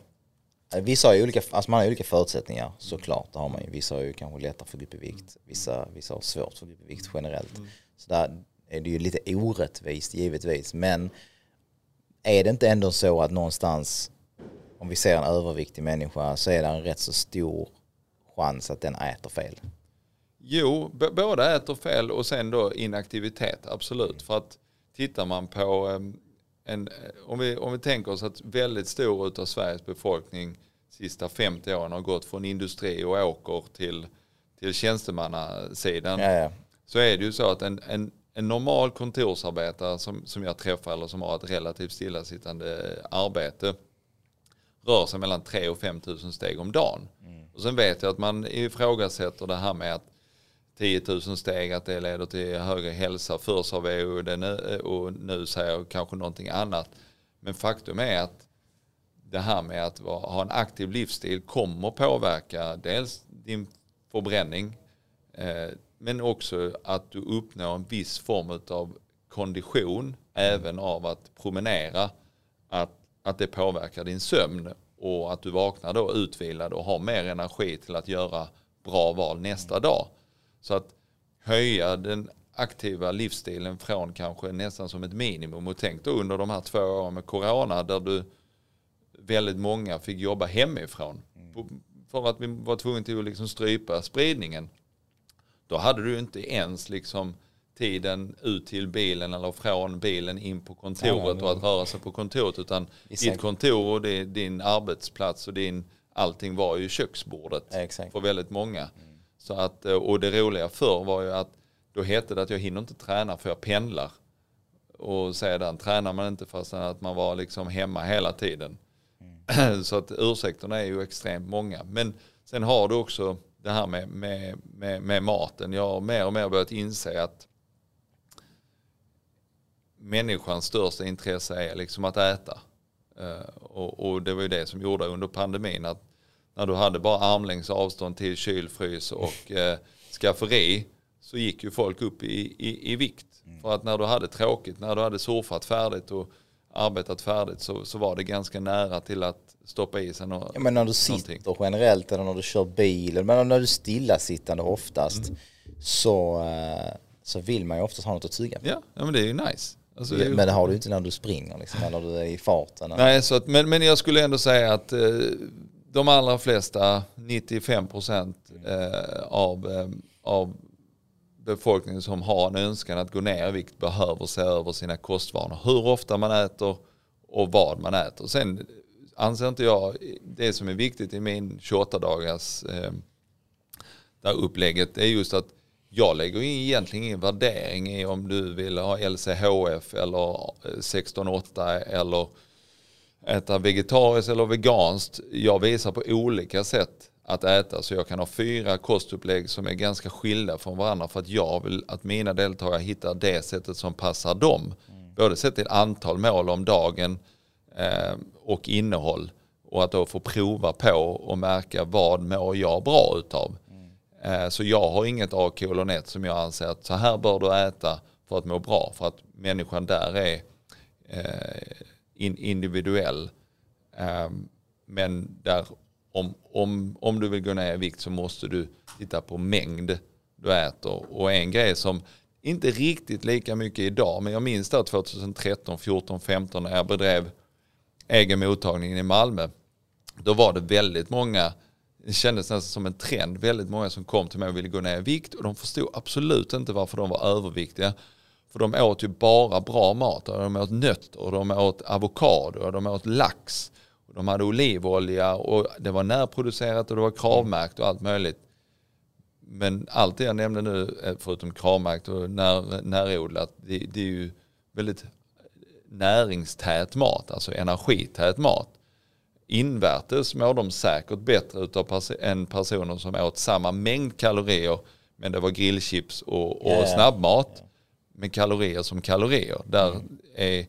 Vissa har ju olika, alltså man har olika förutsättningar såklart. Det har man ju. Vissa har ju kanske lättare för att gå upp i vikt. Vissa, vissa har svårt för att gå upp i vikt generellt. Mm. Så där är det ju lite orättvist givetvis. Men är det inte ändå så att någonstans om vi ser en överviktig människa så är det en rätt så stor chans att den äter fel. Jo, båda äter fel och sen då inaktivitet, absolut. För att tittar man på ehm, en, om, vi, om vi tänker oss att väldigt stor av Sveriges befolkning sista 50 åren har gått från industri och åker till, till tjänstemannasidan. Ja, ja. Så är det ju så att en, en, en normal kontorsarbetare som, som jag träffar eller som har ett relativt stillasittande arbete rör sig mellan 3 och 5 000 steg om dagen. Mm. Och sen vet jag att man ifrågasätter det här med att 10 000 steg, att det leder till högre hälsa. Förr sa vi det det eh, och nu säger jag kanske någonting annat. Men faktum är att det här med att ha en aktiv livsstil kommer påverka dels din förbränning eh, men också att du uppnår en viss form av kondition även av att promenera. Att att det påverkar din sömn och att du vaknar då utvilad och har mer energi till att göra bra val nästa dag. Så att höja den aktiva livsstilen från kanske nästan som ett minimum och tänk då under de här två åren med corona där du väldigt många fick jobba hemifrån för att vi var tvungna till att liksom strypa spridningen. Då hade du inte ens liksom tiden ut till bilen eller från bilen in på kontoret och att röra sig på kontoret utan ditt kontor och din arbetsplats och din allting var ju köksbordet ja, för väldigt många. Mm. Så att, och det roliga förr var ju att då hette det att jag hinner inte träna för jag pendlar. Och sedan tränar man inte fast att man var liksom hemma hela tiden. Mm. Så att ursäkterna är ju extremt många. Men sen har du också det här med, med, med, med maten. Jag har mer och mer börjat inse att människans största intresse är liksom att äta. Uh, och, och, det var ju det som gjorde under pandemin att när du hade bara armlängds avstånd till kylfrys och uh, skafferi så gick ju folk upp i, i, i vikt. Mm. För att när du hade tråkigt, när du hade surfat färdigt och arbetat färdigt så, så var det ganska nära till att stoppa i sig något. Ja, men när du sitter generellt eller när du kör bil, men när du är stillasittande oftast mm. så, uh, så vill man ju oftast ha något att tugga på. Ja, ja men det är ju nice. Alltså, det men det har du inte när du springer liksom, eller du är i farten. Nej, så att, men, men jag skulle ändå säga att eh, de allra flesta, 95 procent eh, av, eh, av befolkningen som har en önskan att gå ner i vikt behöver se över sina kostvanor. Hur ofta man äter och vad man äter. Sen anser inte jag, det som är viktigt i min 28 dagars eh, där upplägget är just att jag lägger egentligen ingen värdering i om du vill ha LCHF eller eh, 16-8 eller äta vegetariskt eller veganskt. Jag visar på olika sätt att äta så jag kan ha fyra kostupplägg som är ganska skilda från varandra för att jag vill att mina deltagare hittar det sättet som passar dem. Mm. Både sett till antal mål om dagen eh, och innehåll och att då få prova på och märka vad mår jag bra utav. Eh, så jag har inget A kolon 1 som jag anser att så här bör du äta för att må bra. För att människan där är eh, individuell. Ehm, men där om, om, om du vill gå ner i vikt så måste du titta på mängd du äter. Och en grej som inte riktigt lika mycket idag, men jag minns det 2013, 14, 15 när jag bedrev egen mottagning i Malmö. Då var det väldigt många det kändes nästan som en trend. Väldigt många som kom till mig och ville gå ner i vikt och de förstod absolut inte varför de var överviktiga. För de åt ju bara bra mat. De åt nötter, och de åt avokado, och de åt lax. Och de hade olivolja och det var närproducerat och det var kravmärkt och allt möjligt. Men allt det jag nämnde nu, eh, förutom kravmärkt och när, närodlat, det, det är ju väldigt näringstät mat, alltså energität mat invärtes mår de säkert bättre utav pers än personer som åt samma mängd kalorier men det var grillchips och, och yeah. snabbmat med kalorier som kalorier. Där mm. är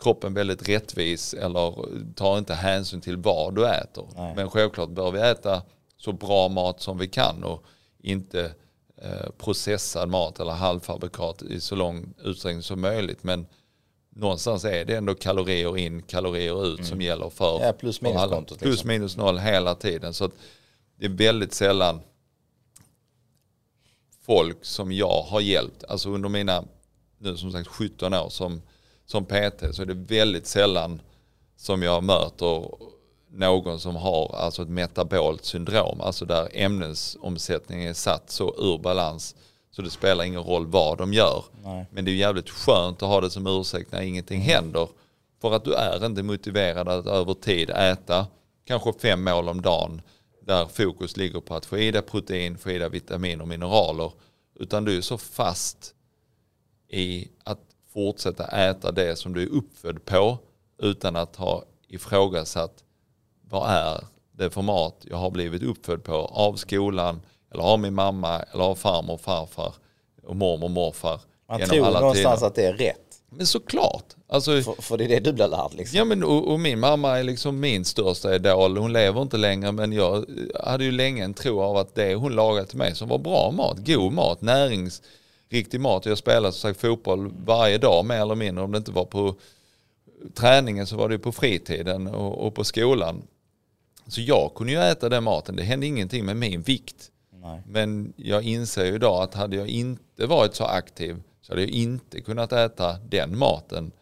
kroppen väldigt rättvis eller tar inte hänsyn till vad du äter. Nej. Men självklart bör vi äta så bra mat som vi kan och inte eh, processad mat eller halvfabrikat i så lång utsträckning som möjligt. Men någonstans är det ändå kalorier in, kalorier ut mm. som gäller för, ja, plus minus för alla. Kontot, liksom. Plus minus noll hela tiden. Så det är väldigt sällan folk som jag har hjälpt, alltså under mina nu som sagt 17 år som, som PT så är det väldigt sällan som jag möter någon som har alltså ett metabolt syndrom, alltså där ämnesomsättningen är satt så ur balans så det spelar ingen roll vad de gör. Nej. Men det är jävligt skönt att ha det som ursäkt när ingenting mm. händer. För att du är inte motiverad att över tid äta kanske fem mål om dagen där fokus ligger på att få i dig protein, få i dig vitamin och mineraler. Utan du är så fast i att fortsätta äta det som du är uppfödd på utan att ha ifrågasatt vad är det för mat jag har blivit uppfödd på av skolan, eller av min mamma eller av farmor och farfar och mormor och morfar. Man tror någonstans tider. att det är rätt. Men såklart. Alltså, för, för det är det du blir lärd liksom. Ja men och, och, min mamma är liksom min största idol. Hon lever inte längre men jag hade ju länge en tro av att det hon lagade till mig som var bra mat, god mat, näringsriktig mat. Jag spelade som sagt fotboll varje dag mer eller mindre. Om det inte var på träningen så var det på fritiden och, och på skolan. Så jag kunde ju äta den maten. Det hände ingenting med min vikt. Nej. Men jag inser ju idag att hade jag inte varit så aktiv så hade jag inte kunnat äta den maten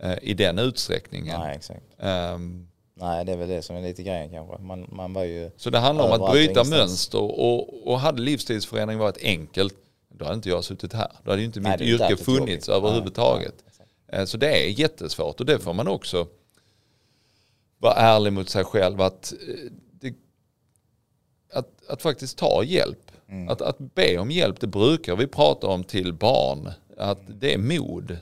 eh, i den utsträckningen. Nej, exakt. Um, Nej, det är väl det som är lite grejen kanske. Man, man var ju så det handlar om att bryta mönster och, och hade livsstilsförändring varit enkelt då hade inte jag suttit här. Då hade ju inte mitt yrke funnits jobbigt. överhuvudtaget. Nej, eh, så det är jättesvårt och det får man också vara ärlig mot sig själv att eh, att, att faktiskt ta hjälp. Mm. Att, att be om hjälp, det brukar vi prata om till barn. Att det är mod.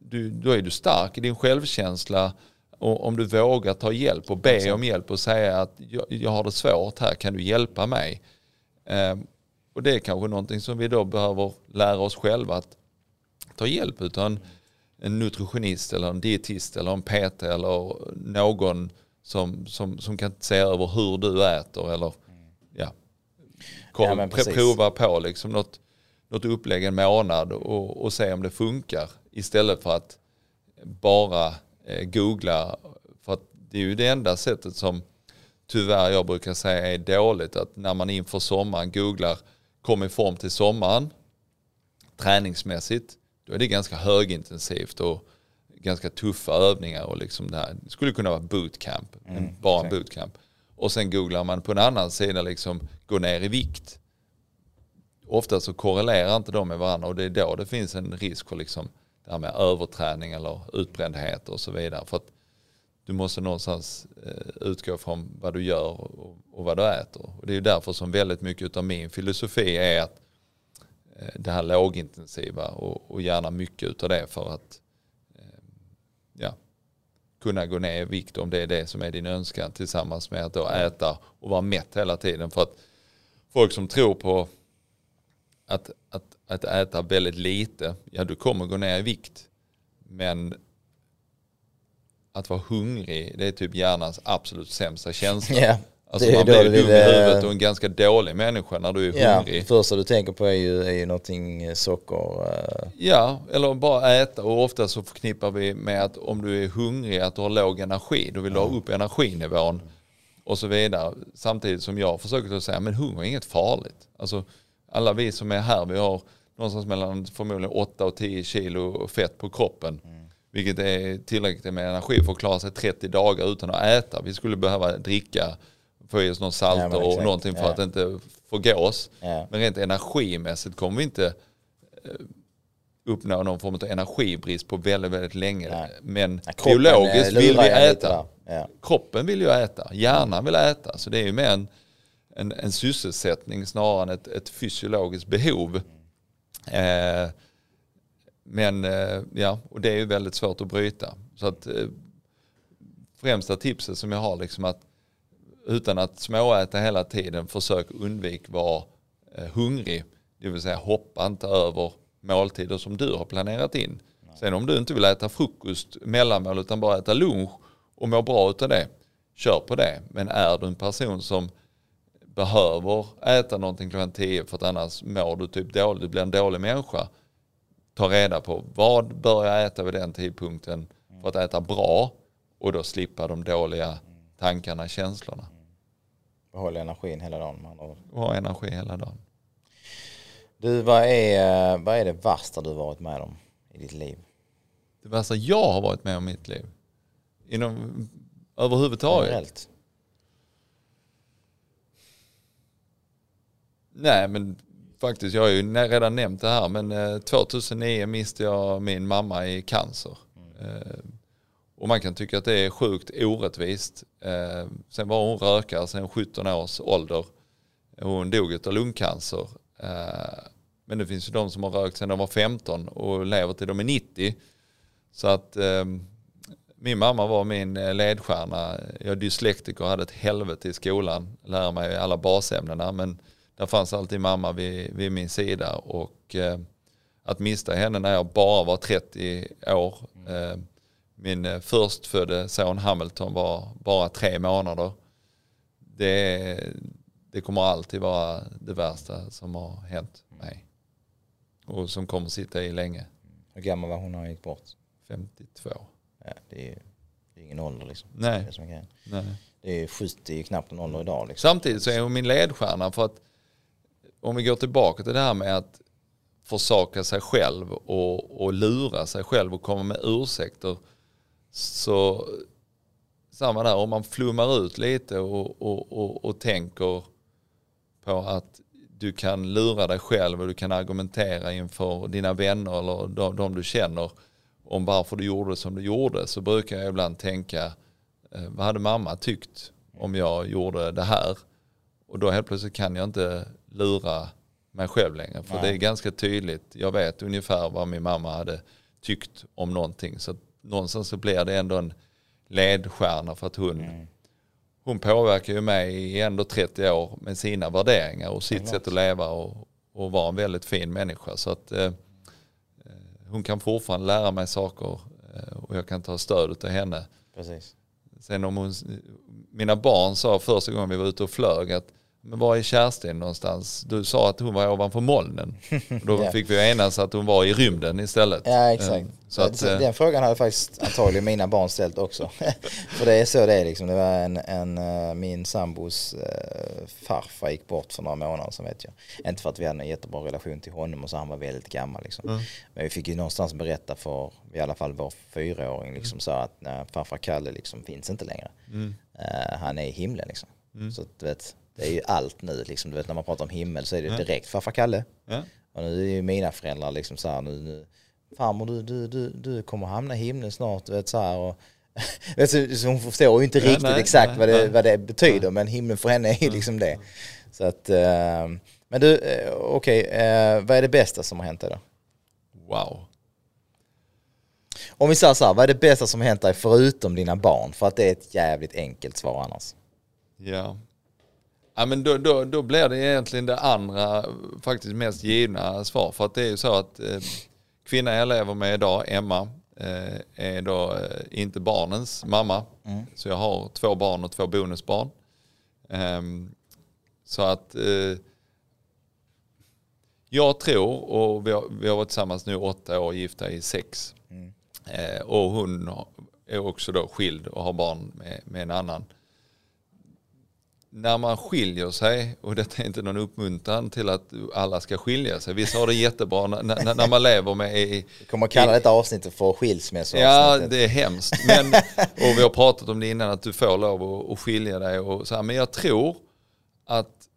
Du, då är du stark i din självkänsla. Och om du vågar ta hjälp och be om hjälp och säga att jag, jag har det svårt här, kan du hjälpa mig? Eh, och det är kanske någonting som vi då behöver lära oss själva att ta hjälp utan en nutritionist eller en dietist eller en PT eller någon som, som, som kan se över hur du äter eller ja, Kom, ja prova på liksom något, något upplägg en månad och, och se om det funkar istället för att bara eh, googla. För att det är ju det enda sättet som tyvärr jag brukar säga är dåligt. Att när man inför sommaren googlar kom i form till sommaren träningsmässigt då är det ganska högintensivt och ganska tuffa övningar och liksom det här. Det skulle kunna vara bootcamp, mm, bara en bootcamp. Och sen googlar man på en annan sida liksom gå ner i vikt. Ofta så korrelerar inte de med varandra och det är då det finns en risk för liksom det här med överträning eller utbrändhet och så vidare. För att du måste någonstans eh, utgå från vad du gör och vad du äter. Och det är därför som väldigt mycket av min filosofi är att eh, det här lågintensiva och gärna mycket av det för att eh, ja, kunna gå ner i vikt om det är det som är din önskan tillsammans med att då äta och vara mätt hela tiden. För att folk som tror på att, att, att äta väldigt lite, ja du kommer gå ner i vikt. Men att vara hungrig, det är typ hjärnans absolut sämsta känsla. Yeah. Alltså man blir dum i huvudet och en ganska dålig människa när du är ja, hungrig. Det första du tänker på är ju, är ju någonting eh, socker. Uh... Ja, eller bara äta och ofta så förknippar vi med att om du är hungrig att du har låg energi, då vill du ha upp energinivån och så vidare. Samtidigt som jag försöker att säga, men hunger är inget farligt. Alltså alla vi som är här, vi har någonstans mellan förmodligen 8 och 10 kilo fett på kroppen. Mm. Vilket är tillräckligt med energi för att klara sig 30 dagar utan att äta. Vi skulle behöva dricka, få i oss någon salter ja, och någonting för ja. att inte förgås. Ja. Men rent energimässigt kommer vi inte eh, uppnå någon form av energibrist på väldigt, väldigt länge. Nej. Men ja, biologiskt vill vi äta. Ja. Kroppen vill ju äta, hjärnan vill äta. Så det är ju mer en, en, en sysselsättning snarare än ett, ett fysiologiskt behov. Eh, men eh, ja, och det är ju väldigt svårt att bryta. Så att eh, främsta tipset som jag har liksom att utan att småäta hela tiden försök undvika vara eh, hungrig. Det vill säga hoppa inte över måltider som du har planerat in. Sen om du inte vill äta frukost, mellanmål utan bara äta lunch och mår bra av det, kör på det. Men är du en person som behöver äta någonting klockan 10 för att annars mår du typ dåligt, du blir en dålig människa. Ta reda på vad bör jag äta vid den tidpunkten för att äta bra och då slippa de dåliga tankarna, känslorna. Behålla energin hela dagen man Ha energi hela dagen. Du, vad är, vad är det värsta du varit med om i ditt liv? Det värsta jag har varit med om i mitt liv? Inom, överhuvudtaget? Generellt. Nej men faktiskt, jag har ju redan nämnt det här men 2009 eh, miste jag min mamma i cancer. Mm. Och man kan tycka att det är sjukt orättvist. Eh, sen var hon rökare sen 17 års ålder. Hon dog av lungcancer. Men det finns ju de som har rökt sedan de var 15 och lever till de är 90. Så att min mamma var min eh, ledstjärna. Jag är dyslektiker och hade ett helvete i skolan. Lära mig alla basämnena. Men där fanns alltid mamma vid, vid min sida. Och eh, att mista henne när jag bara var 30 år. Eh, min eh, förstfödde son Hamilton var bara tre månader. Det, det kommer alltid vara det värsta som har hänt mig. Och som kommer sitta i länge. Hur gammal var hon när hon gick bort? 52 ja, det, är, det är ingen ålder liksom. Nej. Det, är Nej. det är 70 knappt en ålder idag. Liksom. Samtidigt så är hon min ledstjärna för att om vi går tillbaka till det här med att försaka sig själv och, och lura sig själv och komma med ursäkter. Så samma där, om man flummar ut lite och, och, och, och tänker på att du kan lura dig själv och du kan argumentera inför dina vänner eller de, de du känner om varför du gjorde som du gjorde så brukar jag ibland tänka eh, vad hade mamma tyckt om jag gjorde det här? Och då helt plötsligt kan jag inte lura mig själv längre. För Nej. det är ganska tydligt. Jag vet ungefär vad min mamma hade tyckt om någonting. Så någonstans så blir det ändå en ledstjärna för att hon, Mm. hon påverkar ju mig i ändå 30 år med sina värderingar och sitt sätt att leva och, och vara en väldigt fin människa. Så att eh, eh, hon kan fortfarande lära mig saker eh, och jag kan ta stöd av henne. Precis. Sen om hon, mina barn sa första gången vi var ute och flög att men var är Kerstin någonstans? Du sa att hon var ovanför molnen. Då Ja. fick vi enas att hon var i rymden istället. Ja exakt. Eh, Så att, Så eh, Den frågan hade faktiskt antagligen mina barn ställt också. för det är så det är liksom. Det var en, en eh, min sambos farfar gick bort för några månader sedan vet jag. Inte för att vi hade en jättebra relation till honom och så han var väldigt gammal liksom. Mm. Men vi fick ju någonstans berätta för i alla fall vår fyraåring liksom sa att nej, farfar Kalle liksom finns inte längre. mm, Eh, han är i himlen liksom. mm. Så att, vet, det är ju allt nu liksom. Du vet när man pratar om himmel så är det Ja. direkt farfar Kalle. ja. Och nu är ju mina föräldrar liksom så här nu, nu farmor du, du, du, du kommer hamna i himlen snart, du vet så här och så, hon förstår ju inte Ja, riktigt nej, exakt nej, vad, det, vad det betyder men himlen för henne är ju liksom det. Så att, eh, men du, eh, okej, eh, vad är det bästa som har hänt dig då? Wow. Om vi säger så här, vad är det bästa som har hänt dig förutom dina barn? För att det är ett jävligt enkelt svar annars. Ja. Ja, men då, då, då blir det egentligen det andra faktiskt mest givna svar. För att det är ju så att eh, kvinnan jag lever med idag, Emma, eh, är då eh, inte barnens mamma. Mm. Så jag har två barn och två bonusbarn. Ehm, så att eh, jag tror, och vi har, vi har varit tillsammans nu åtta år, gifta i sex. Mm. Eh, och hon är också då skild och har barn med, med en annan. När man skiljer sig, och detta är inte någon uppmuntran till att alla ska skilja sig. Vissa har det jättebra när, när, man lever med i, Vi kommer att kalla detta avsnittet för skilsmässoavsnittet. Ja, det är hemskt. Men, och vi har pratat om det innan, att du får lov att, att skilja dig. Och så här. Men jag tror att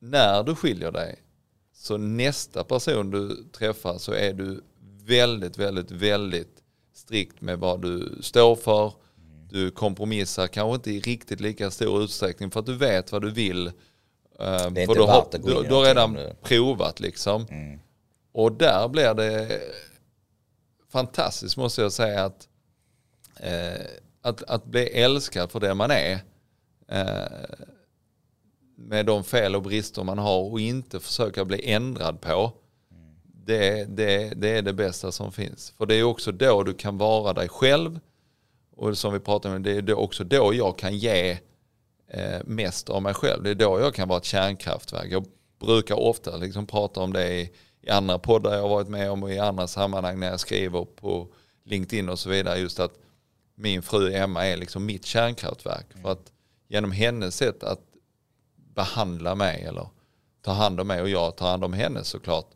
när du skiljer dig, så nästa person du träffar så är du väldigt, väldigt, väldigt strikt med vad du står för. Du kompromissar kanske inte i riktigt lika stor utsträckning för att du vet vad du vill. Eh, Det är för inte du, har, du, du har redan provat liksom. Mm. Och där blir det fantastiskt måste jag säga att, eh, att, att bli älskad för det man är. Eh, med de fel och brister man har och inte försöka bli ändrad på. Det, det, det är det bästa som finns. För det är också då du kan vara dig själv. Och som vi pratade om, det är också då jag kan ge eh, mest av mig själv. Det är då jag kan vara ett kärnkraftverk. Jag brukar ofta liksom prata om det i, i andra poddar jag har varit med om och i andra sammanhang när jag skriver på LinkedIn och så vidare. Just att min fru Emma är liksom mitt kärnkraftverk. För att genom hennes sätt att behandla mig eller ta hand om mig och jag tar hand om henne såklart.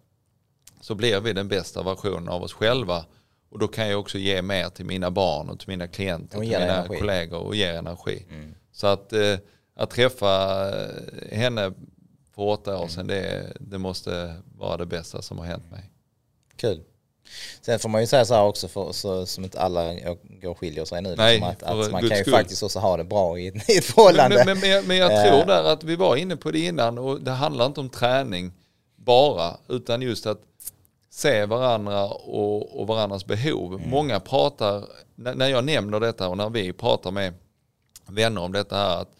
Så blir vi den bästa versionen av oss själva. Och då kan jag också ge mer till mina barn och till mina klienter Och till mina energi. kollegor och ge energi. Mm. Så att, eh, att träffa eh, henne för åtta år sedan, det, det måste vara det bästa som har hänt mig. Kul. Sen får man ju säga så här också, för, så, som inte alla går och skiljer sig nu, Nej, liksom, att, att man kan ju skull. faktiskt också ha det bra i, ett- i ett förhållande. Men, men, men, jag- men jag Eh. tror där att vi var inne på det innan och det handlar inte om träning bara, utan just att se varandra och, och varandras behov. Mm. Många pratar, när, jag nämner detta och när vi pratar med vänner om detta här, att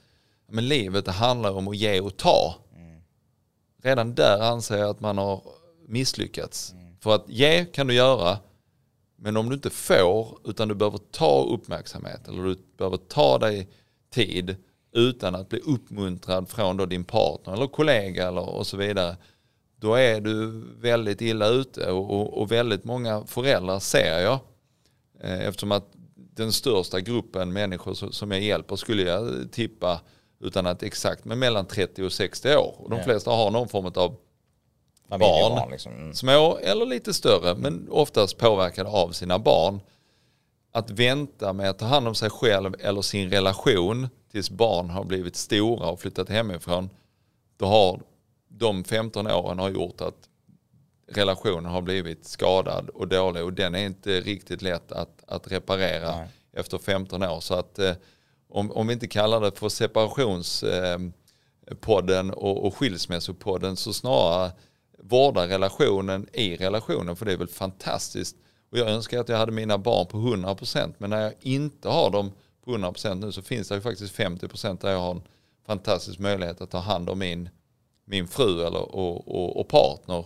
men livet det handlar om att ge och ta. Mm. Redan där anser jag att man har misslyckats. Mm. För att ge kan du göra, men om du inte får, utan du behöver ta uppmärksamhet eller du behöver ta dig tid utan att bli uppmuntrad från din partner eller kollega eller och så vidare. Då är du väldigt illa ute och, och, och väldigt många föräldrar ser jag. Eh, Eftersom att den största gruppen människor so- som jag hjälper skulle jag tippa utan att exakt, men mellan 30 och 60 år. Och de flesta har någon form av barn liksom. mm. små eller lite större, men oftast påverkade av sina barn. Att vänta med att ta hand om sig själv eller sin relation tills barn har blivit stora och flyttat hemifrån, då har de 15 åren har gjort att relationen har blivit skadad och dålig och den är inte riktigt lätt att, att reparera Nej. efter 15 år. Så att eh, om, om vi inte kallar det för separations eh, och, och skilsmässopodden så snarare vårda relationen i relationen för det är väl fantastiskt. Och jag önskar att jag hade mina barn på 100% men när jag inte har dem på 100% nu så finns det ju faktiskt 50% där jag har en fantastisk möjlighet att ta hand om min, min fru eller, och, och, och partner.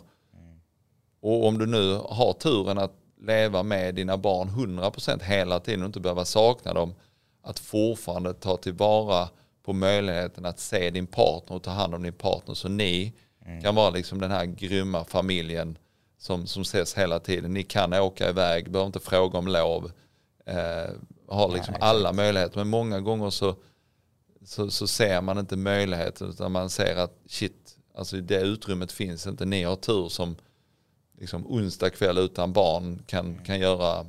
Och om du nu har turen att leva med dina barn 100% hela tiden och inte behöva sakna dem, att fortfarande ta tillvara på möjligheten att se din partner och ta hand om din partner så ni mm. kan vara liksom den här grymma familjen som, som ses hela tiden. Ni kan åka iväg, behöver inte fråga om lov, eh, har liksom Nej, alla möjligheter. Men många gånger så, så, så, ser man inte möjligheten utan man ser att shit, alltså det utrymmet finns inte. Ni har tur som liksom onsdag kväll utan barn kan, kan göra,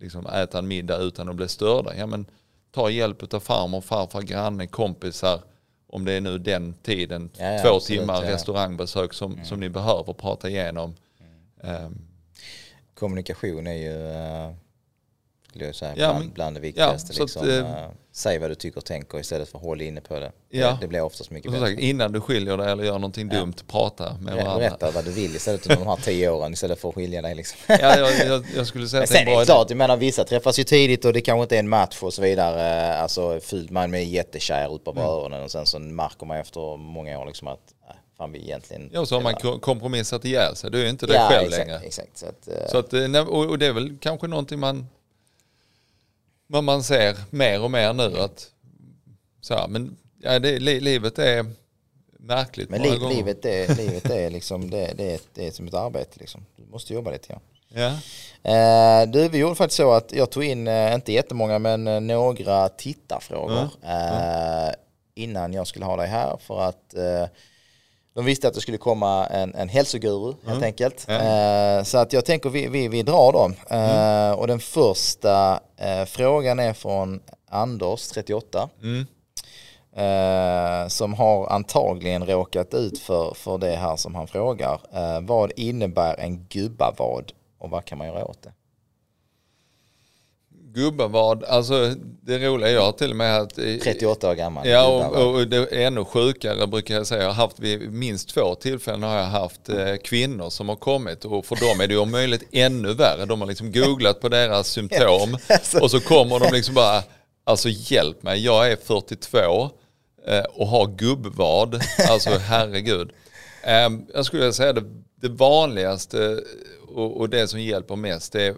liksom äta en middag utan att bli störda. Ja, men, ta hjälp av farmor, farfar, granne, kompisar. Om det är nu den tiden, ja, ja, två absolut, timmar ja. restaurangbesök som, mm. som ni behöver prata igenom. Mm. Um, Kommunikation är ju uh, skulle jag säga, ja, bland, bland det viktigaste. Ja, liksom. att, äh, säg vad du tycker och tänker istället för att hålla inne på det. Ja. Det, det blir oftast mycket bättre. Sagt, innan du skiljer dig eller gör någonting ja. dumt, prata med varandra. Berätta vad du vill istället för de här tio åren istället för att skilja dig. Liksom. Ja, jag, jag, jag skulle säga att det är bra klart, jag menar vissa träffas ju tidigt och det kanske inte är en match och så vidare. Alltså fult man är jättekär ut på mm. öronen och sen så märker man efter många år liksom att fan vi egentligen... Ja, så har man kompromissat ihjäl sig. Du är inte det ja, själv exakt, längre. Exakt. Så, att, så att, eh, och det är väl kanske någonting man men man ser mer och mer nu att så här, men ja, det, livet är märkligt Men li, livet, är, livet är liksom, det, det, är, det är som ett arbete liksom. Du måste jobba lite grann. Ja. Eh, du, vi gjorde faktiskt så att jag tog in, eh, inte jättemånga, men eh, några tittarfrågor mm. eh, innan jag skulle ha dig här för att de visste att det skulle komma en, en hälsoguru mm. helt enkelt. Mm. Eh, så att jag tänker vi, vi, vi drar dem. Eh, mm. Och den första eh, frågan är från Anders, 38. Mm. Eh, som har antagligen råkat ut för, för det här som han frågar. Eh, vad innebär en gubbavad och vad kan man göra åt det? Gubbevad, alltså det roliga jag har till och med att... 38 år gammal. Ja och, och, det är ännu sjukare brukar jag säga. Jag har haft vid minst två tillfällen har jag haft eh, kvinnor som har kommit och för dem är det om möjligt ännu värre. De har liksom googlat på deras symptom alltså. och så kommer de liksom bara, alltså hjälp mig, jag är 42 eh, och har gubbvad. Alltså herregud. Eh, jag skulle säga det, det vanligaste och, och det som hjälper mest är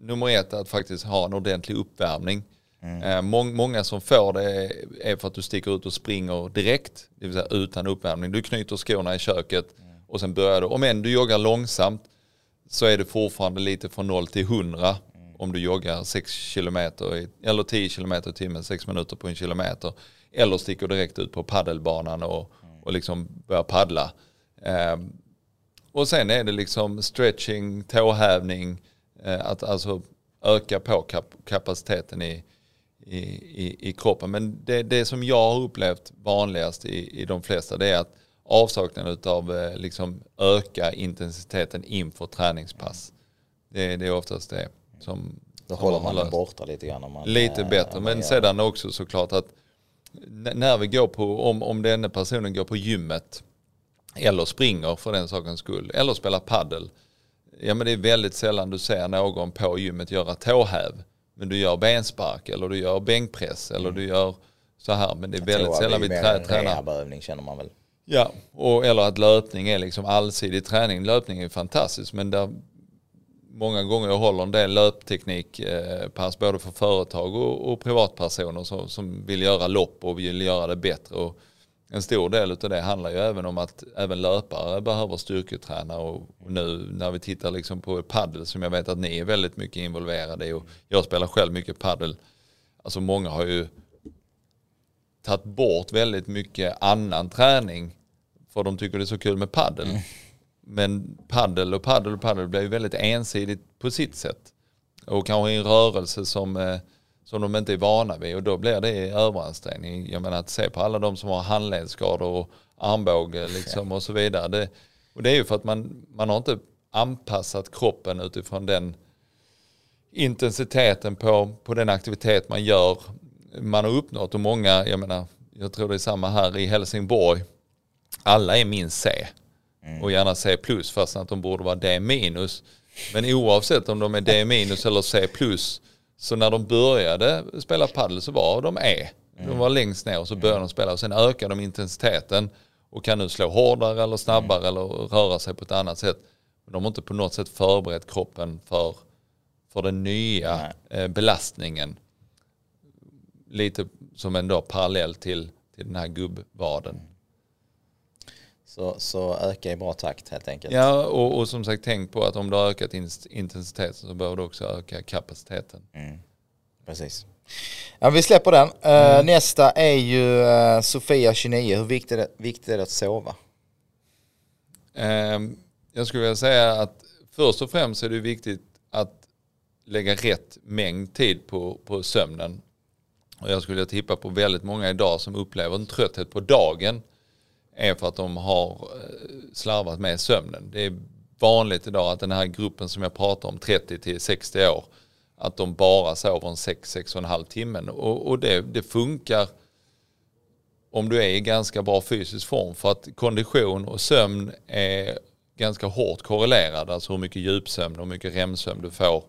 nummer ett är att faktiskt ha en ordentlig uppvärmning. Mm. Eh, mång, många som får det är för att du sticker ut och springer direkt, det vill säga utan uppvärmning. Du knyter skorna i köket mm. och sen börjar du, om än du joggar långsamt så är det fortfarande lite från 0 till 100 mm. om du joggar 6 km eller 10 km i timmen, 6 minuter på en kilometer. Eller sticker direkt ut på paddelbanan och, mm. och liksom börjar paddla. Eh, och sen är det liksom stretching, tåhävning, att alltså öka på kap kapaciteten i, i, i, i, kroppen. Men det, det som jag har upplevt vanligast i, i de flesta det är att avsaknaden av eh, liksom öka intensiteten inför träningspass. Det, det är oftast det som... Då håller man den borta lite grann. Man, lite bättre, men sedan också såklart att när vi går på, om, om denna personen går på gymmet eller springer för den sakens skull, eller spelar paddel ja men det är väldigt sällan du ser någon på gymmet göra tåhäv. Men du gör benspark eller du gör bänkpress eller du gör så här. Men det är väldigt sällan vi trä, tränar. känner man väl. Ja, och, eller att löpning är liksom allsidig träning. Löpning är fantastiskt men där många gånger jag håller en del löpteknikpass både för företag och, och privatpersoner som, som vill göra lopp och vill göra det bättre. Och, en stor del av det handlar ju även om att även löpare behöver styrketräna och nu när vi tittar liksom på paddel som jag vet att ni är väldigt mycket involverade i och jag spelar själv mycket paddel. Alltså många har ju tagit bort väldigt mycket annan träning för de tycker det är så kul med paddel. Mm. Men paddel och paddel och paddel blir ju väldigt ensidigt på sitt sätt. Och kanske en rörelse som eh, som de inte är vana vid och då blir det överansträngning. Jag menar att se på alla de som har handledsskador och armbåge liksom och så vidare. Det, och det är ju för att man, man har inte anpassat kroppen utifrån den intensiteten på, på den aktivitet man gör. Man har uppnått och många, jag menar, jag tror det är samma här i Helsingborg. alla är minst C. Och gärna C plus fast att de borde vara D minus. Men oavsett om de är D minus eller C plus så när de började spela padel så var de E. De var längst ner och så började de spela och sen ökade de intensiteten och kan nu slå hårdare eller snabbare eller röra sig på ett annat sätt. De har inte på något sätt förberett kroppen för, för den nya eh, belastningen. Lite som en då parallell till, till den här gubbvaden. Så, så öka i bra takt helt enkelt. Ja, och, och som sagt tänk på att om du har ökat intensiteten så behöver du också öka kapaciteten. Mm. Precis. Ja, vi släpper den. Uh, Mm. Nästa är ju uh, Sofia 29. Hur viktigt är, det, viktigt är det att sova? Ehm, Jag skulle vilja säga att först och främst är det viktigt att lägga rätt mängd tid på, på sömnen. Och jag skulle tippa på väldigt många idag som upplever en trötthet på dagen är för att de har eh, slarvat med sömnen. Det är vanligt idag att den här gruppen som jag pratar om, 30 till 60 år, att de bara sover en 6-6,5 timmen. Och, och det, det funkar om du är i ganska bra fysisk form för att kondition och sömn är ganska hårt korrelerade, alltså hur mycket djupsömn och hur mycket REM-sömn du får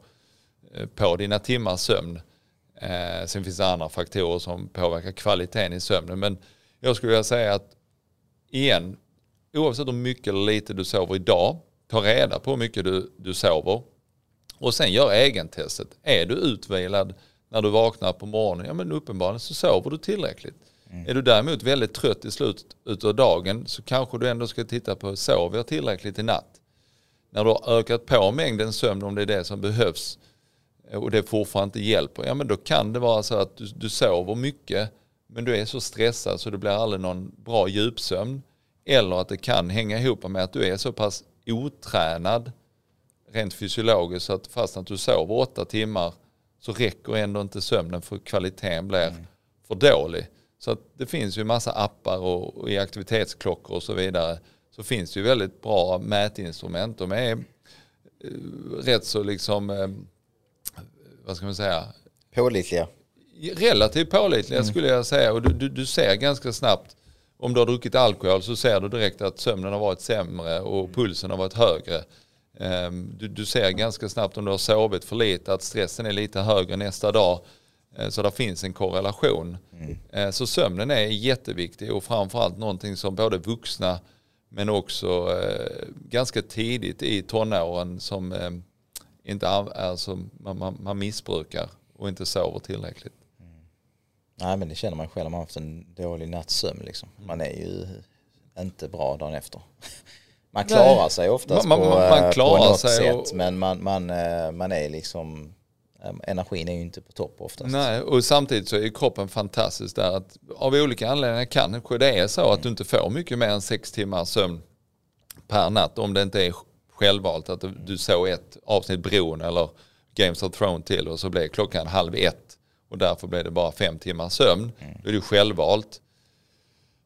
eh, på dina timmars sömn. Eh, sen finns det andra faktorer som påverkar kvaliteten i sömnen. Men jag skulle vilja säga att igen, oavsett hur mycket eller lite du sover idag, ta reda på hur mycket du, du sover och sen gör egentestet. Är du utvilad när du vaknar på morgonen, ja men uppenbarligen så sover du tillräckligt. Är du däremot väldigt trött i slutet av dagen så kanske du ändå ska titta på, sover jag tillräckligt i natt? När du har ökat på mängden sömn om det är det som behövs och det fortfarande inte hjälper, ja men då kan det vara så att du, du sover mycket men du är så stressad så det blir aldrig någon bra djupsömn. Eller att det kan hänga ihop med att du är så pass otränad rent fysiologiskt så att fast att du sover åtta timmar så räcker ändå inte sömnen för kvaliteten blir för dålig. Så att det finns ju massa appar och, och i aktivitetsklockor och så vidare så finns det ju väldigt bra mätinstrument. De är eh, rätt så liksom, eh, vad ska man säga, Pålitliga. Relativt pålitliga skulle jag säga. Och du, du, du ser ganska snabbt, om du har druckit alkohol så ser du direkt att sömnen har varit sämre och pulsen har varit högre. Ehm, Du, du ser ganska snabbt om du har sovit för lite att stressen är lite högre nästa dag. Eh, Så där finns en korrelation. Eh, Så sömnen är jätteviktig och framförallt någonting som både vuxna men också eh, ganska tidigt i tonåren som inte av- alltså, man, man, man missbrukar och inte sover tillräckligt. Nej men det känner man själv om man har haft en dålig natts sömn liksom. Man är ju inte bra dagen efter. Man klarar sig oftast Man- på, man eh, klarar på något sig sätt och- men man, man, eh, man är liksom, eh, energin är ju inte på topp oftast. Nej, och samtidigt så är kroppen fantastisk där att av olika anledningar kanske det är så att du inte får mycket mer än sex timmars sömn per natt om det inte är självvalt att du, du såg ett avsnitt Bron eller Games of Thrones till och så blev klockan halv ett och därför blev det bara fem timmars sömn. Då är det självvalt.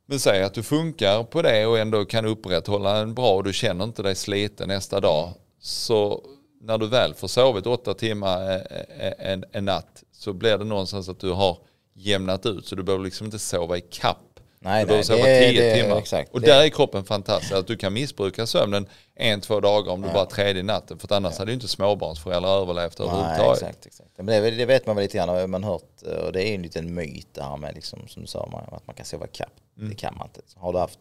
Men säg att du funkar på det och ändå kan upprätthålla en bra och du känner inte dig sliten nästa dag. Så när du väl får sovit åtta timmar eh, eh, en, en natt så blir det någonstans att du har jämnat ut så du behöver liksom inte sova i kapp. Nej, nej, sova det- tio det- timmar. exakt, och det- där är kroppen fantastisk. Att du kan missbruka sömnen en, två dagar om du bara tredje natten. För att annars hade ju inte småbarnsföräldrar överlevt överhuvudtaget. exakt, exakt. Men det, det vet man väl lite grann, man har hört, och det är ju en liten myt det här med liksom, som du sa, att man kan sova ikapp. Mm. Det kan man inte. Har du haft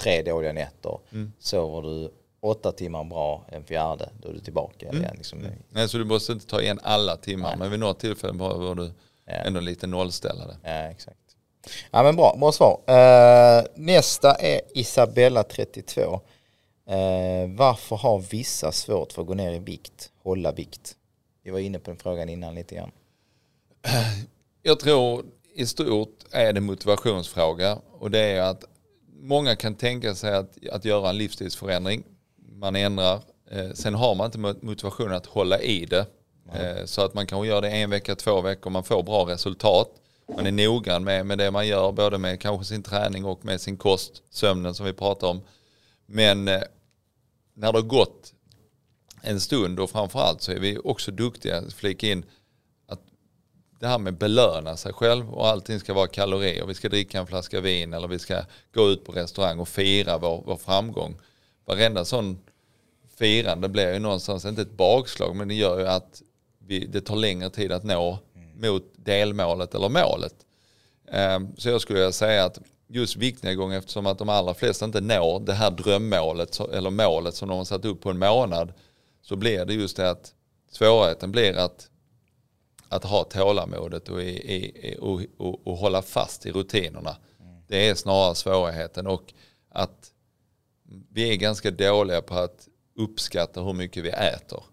tre dåliga nätter, sover du åtta timmar bra, en fjärde, då är du tillbaka Mm. igen. Liksom. Nej, så du måste inte ta igen alla timmar. Nej. Men vid något tillfälle behöver du Ja. ändå lite nollställa det. Ja, exakt. Ja men bra, bra svar. Eh, nästa är Isabella 32. Eh, varför har vissa svårt för att gå ner i vikt, hålla vikt? Vi var inne på den frågan innan lite grann. Jag tror i stort är det motivationsfråga och det är att många kan tänka sig att, att göra en livsstilsförändring. Man ändrar. Eh, sen har man inte mo- motivationen att hålla i det. Eh, så att man kanske gör det en vecka, två veckor, man får bra resultat. Man är noggrann med, med det man gör, både med kanske sin träning och med sin kost, sömnen som vi pratar om. Men eh, när det har gått en stund och framförallt så är vi också duktiga att flika in att det här med belöna sig själv och allting ska vara kalorier. Vi ska dricka en flaska vin eller vi ska gå ut på restaurang och fira vår, vår framgång. Varenda sån firande blir ju någonstans, inte ett bakslag, men det gör ju att vi, det tar längre tid att nå mot delmålet eller målet. Ehm, så jag skulle vilja säga att just viktnedgång eftersom att de allra flesta inte når det här drömmålet eller målet som de har satt upp på en månad så blir det just det att svårigheten blir att, att ha tålamodet och, i, och, och, och hålla fast i rutinerna. Det är snarare svårigheten och att vi är ganska dåliga på att uppskatta hur mycket vi äter.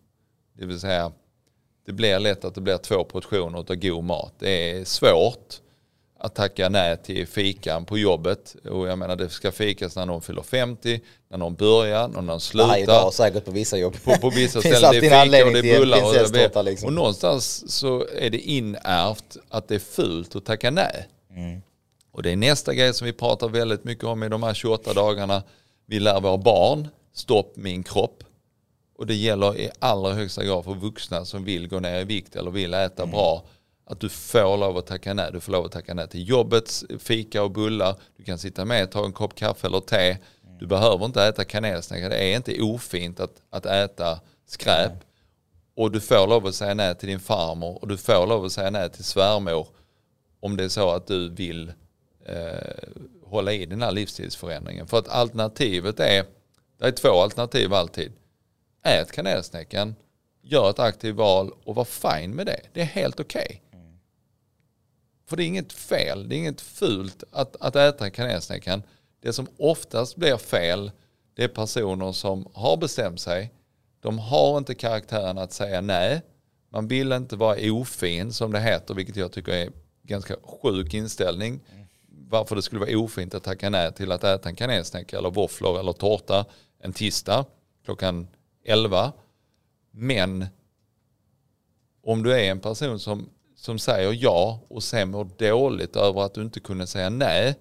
Det vill säga det blir lätt att det blir två portioner av god mat. Det är svårt att tacka nej till fikan på jobbet. Och jag menar det ska fikas när någon fyller 50, när någon börjar, när någon slutar. Varje dag säkert på vissa jobb. På, på vissa ställen. Det är fika och det är bullar. Och, det, liksom. och någonstans så är det inärvt att det är fult att tacka nej. Mm. Och det är nästa grej som vi pratar väldigt mycket om i de här 28 dagarna. Vi lär våra barn, stopp min kropp. Och det gäller i allra högsta grad för vuxna som vill gå ner i vikt eller vill äta mm. bra att du får lov att tacka nej. Du får lov att tacka nej till jobbets fika och bullar. Du kan sitta med och ta en kopp kaffe eller te. Du behöver inte äta kanelsnäcka. Det är inte ofint att, att äta skräp. Och du får lov att säga nej till din farmor och du får lov att säga nej till svärmor om det är så att du vill eh, hålla i den här livsstilsförändringen. För att alternativet är, det är två alternativ alltid. Ät kanelsnäckan, gör ett aktivt val och var fine med det. Det är helt okej. Okay. För det är inget fel, det är inget fult att, att äta kanelsnäckan. Det som oftast blir fel, det är personer som har bestämt sig. De har inte karaktären att säga nej. Man vill inte vara ofin som det heter, vilket jag tycker är ganska sjuk inställning. Varför det skulle vara ofint att tacka nej till att äta en kanelsnäcka eller våfflor eller tårta en tisdag klockan 11. Men om du är en person som som säger ja och sen mår dåligt över att du inte kunde säga nej.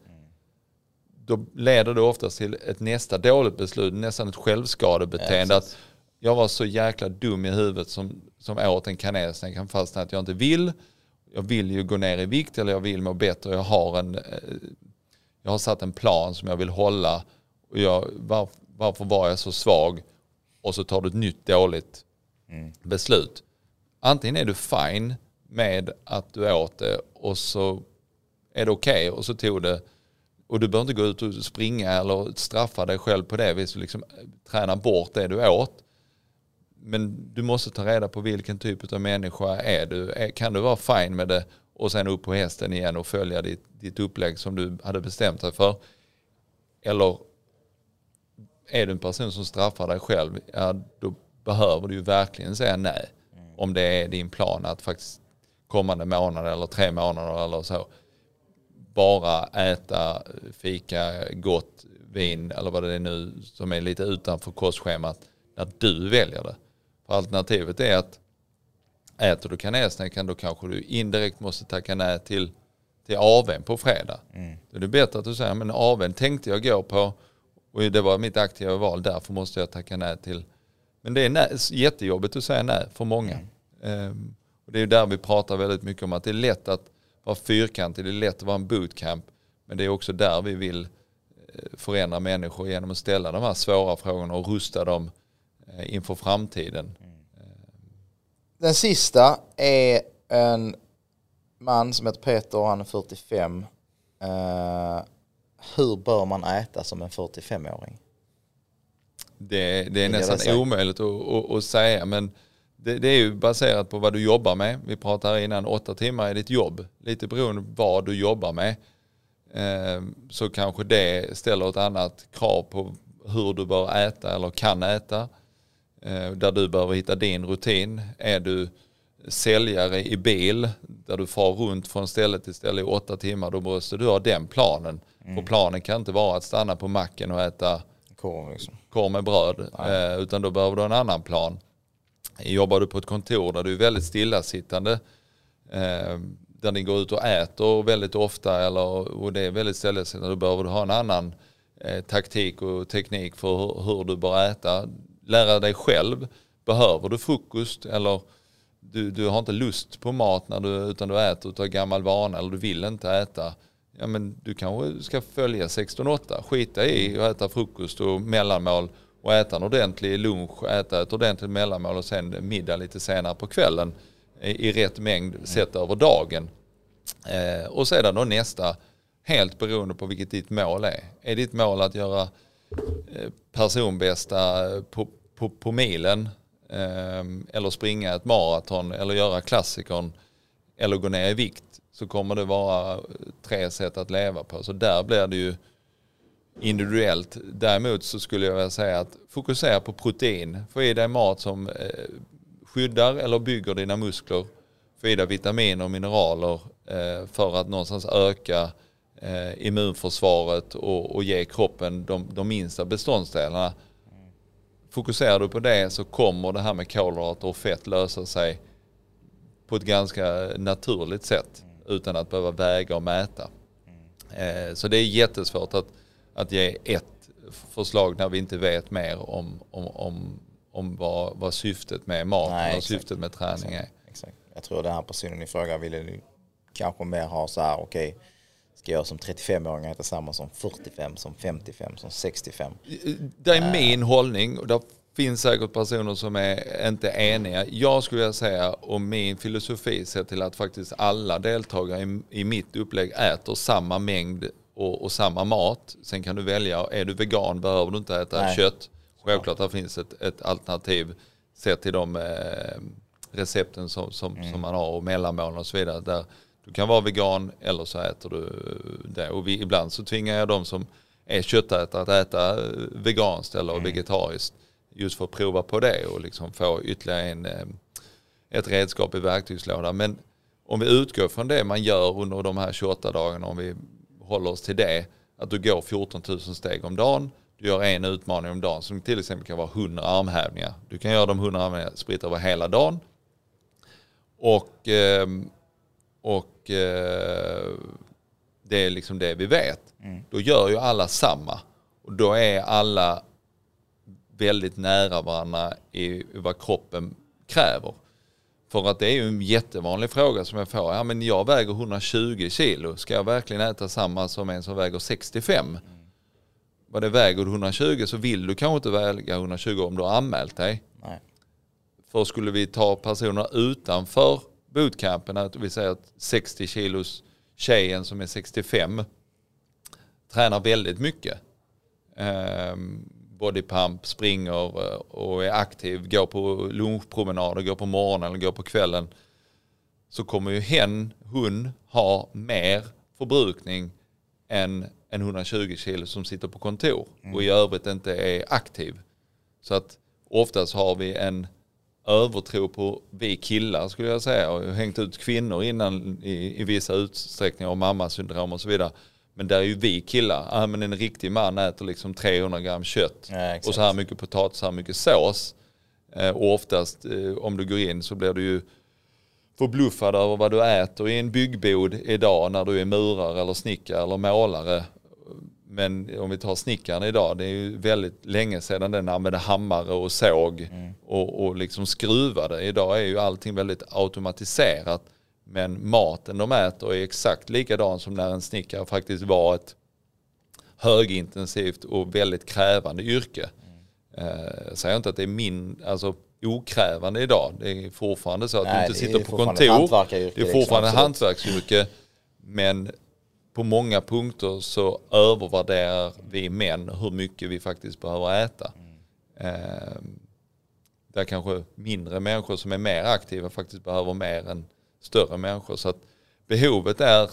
Då leder det oftast till ett nästa dåligt beslut, nästan ett självskadebeteende. Ja, att jag var så jäkla dum i huvudet som, som åt en kanelsnäcka fast att jag inte vill. Jag vill ju gå ner i vikt eller jag vill må bättre. Jag har, en, eh, jag har satt en plan som jag vill hålla. Och jag, var, varför var jag så svag? Och så tar du ett nytt dåligt mm. beslut. Antingen är du fine med att du åt det och så är det okej okay, och så tog det och du behöver inte gå ut och springa eller straffa dig själv på det viset, liksom träna bort det du åt. Men du måste ta reda på vilken typ av människa är du. Kan du vara fine med det och sen upp på hästen igen och följa ditt, ditt upplägg som du hade bestämt dig för? Eller är du en person som straffar dig själv, ja, då behöver du ju verkligen säga nej. Om det är din plan att faktiskt kommande månad eller tre månader eller så bara äta, fika, gott vin eller vad det är nu som är lite utanför kostschemat när du väljer det. För alternativet är att äter du kanelsnäckan då kanske du indirekt måste tacka nej till, till AWn på fredag. Mm. Då är det bättre att du säger men AWn tänkte jag gå på och det var mitt aktiva val därför måste jag tacka nej till. Men det är nej, jättejobbigt att säga nej för många. Mm. Um, och det är där vi pratar väldigt mycket om att det är lätt att vara fyrkantig, det är lätt att vara en bootcamp. Men det är också där vi vill eh, förändra människor genom att ställa de här svåra frågorna och rusta dem eh, inför framtiden. Den sista är en man som heter Peter han är 45. Hur bör man äta som en 45-åring? Det, det är nästan omöjligt att, att, att säga men det, det, är ju baserat på vad du jobbar med. Vi pratade innan åtta timmar i ditt jobb. Lite beroende på vad du jobbar med. Eh, så kanske det ställer ett annat krav på hur du bör äta eller kan äta. Eh, där du behöver hitta din rutin. Är du säljare i bil där du far runt från ställe till ställe i åtta timmar då måste du ha den planen. Mm. För planen kan inte vara att stanna på macken och äta korv, liksom. korv med bröd. Eh, utan då behöver du en annan plan. Jobbar du på ett kontor där du är väldigt stillasittande, eh, där ni går ut och äter väldigt ofta eller, och det är väldigt stillasittande, då behöver du ha en annan eh, taktik och teknik för hur, hur, du bör äta. Lära dig själv, behöver du frukost eller du, du har inte lust på mat när du, utan du äter utav gammal vana eller du vill inte äta. Ja men du kanske ska följa 16-8. Skita i att äta frukost och mellanmål och äta en ordentlig lunch, äta ett ordentligt mellanmål och sen middag lite senare på kvällen i, i rätt mängd sett över dagen. Eh, och sedan då nästa, helt beroende på vilket ditt mål är. Är ditt mål att göra eh, personbästa på, på, på milen eh, eller springa ett maraton eller göra klassikern eller gå ner i vikt så kommer det vara tre sätt att leva på. Så där blir det ju individuellt. Däremot så skulle jag vilja säga att fokusera på protein. Få i dig mat som eh, skyddar eller bygger dina muskler. Få i dig vitaminer och mineraler eh, för att någonstans öka eh, immunförsvaret och, och ge kroppen de, de minsta beståndsdelarna. Fokuserar du på det så kommer det här med kolhydrater och fett lösa sig på ett ganska naturligt sätt utan att behöva väga och mäta. Så det är jättesvårt att att ge ett förslag när vi inte vet mer om, om, om, om vad, vad syftet med maten och syftet med träning är. Exakt. Jag tror den här personen i fråga ville kanske mer ha så här, okej, okay, ska jag som 35-åring äta samma som 45, som 55, som 65? Det är min uh. hållning och det finns säkert personer som är inte eniga. Jag skulle vilja säga om min filosofi ser till att faktiskt alla deltagare i, i mitt upplägg äter samma mängd och, och, samma mat. Sen kan du välja, är du vegan behöver du inte äta Nej. kött. Självklart det finns ett, ett alternativ sett till de eh, recepten som, som, mm. som man har och mellanmål och så vidare. Där du kan vara vegan eller så äter du det. Och vi, ibland så tvingar jag de som är köttätare att äta veganskt eller mm. vegetariskt. Just för att prova på det och liksom få ytterligare en, eh, ett redskap i verktygslådan. Men om vi utgår från det man gör under de här 28 dagarna, om vi håller oss till det, att du går 14 000 steg om dagen, du gör en utmaning om dagen som till exempel kan vara 100 armhävningar. Du kan göra de 100 armhävningarna spritt över hela dagen. Och, ehm, och eh, det är liksom det vi vet. Mm. Då gör ju alla samma. Och då är alla väldigt nära varandra i vad kroppen kräver. För att det är ju en jättevanlig fråga som jag får. Ja men jag väger 120 kilo. Ska jag verkligen äta samma som en som väger 65? Mm. Vad det väger du 120 så vill du kanske inte väga 120 om du har anmält dig. Nej. För skulle vi ta personer utanför bootcampen, att vi säger att 60 kilos tjejen som är 65 tränar väldigt mycket. Um, bodypump, springer eh, och är aktiv, går på lunchpromenader, går på morgonen eller går på kvällen så kommer ju hen, hon, ha mer förbrukning än en 120 kilo som sitter på kontor mm. och i övrigt inte är aktiv. Så att oftast har vi en övertro på vi killar skulle jag säga och hängt ut kvinnor innan i, i vissa utsträckningar och mammasyndrom och så vidare men där är ju vi killar, ja, men en riktig man äter liksom 300 gram kött ja, och så här mycket potatis, så här mycket sås. Eh, och oftast eh, om du går in så blir du ju förbluffad över vad du äter i en byggbod idag när du är murare eller snickare eller målare. Men om vi tar snickaren idag, det är ju väldigt länge sedan den använde hammare och såg mm. och, och liksom skruvade. Idag är ju allting väldigt automatiserat. Men maten de äter är exakt likadan som när en snickare faktiskt var ett högintensivt och väldigt krävande yrke. Mm. Jag säger inte att det är min, alltså okrävande idag. Det är fortfarande så att Nej, du inte sitter på kontor. Det är liksom, fortfarande liksom, hantverksyrke. Men på många punkter så övervärderar vi män hur mycket vi faktiskt behöver äta. Mm. Eh, där kanske mindre människor som är mer aktiva faktiskt behöver mer än större människor. Så att behovet är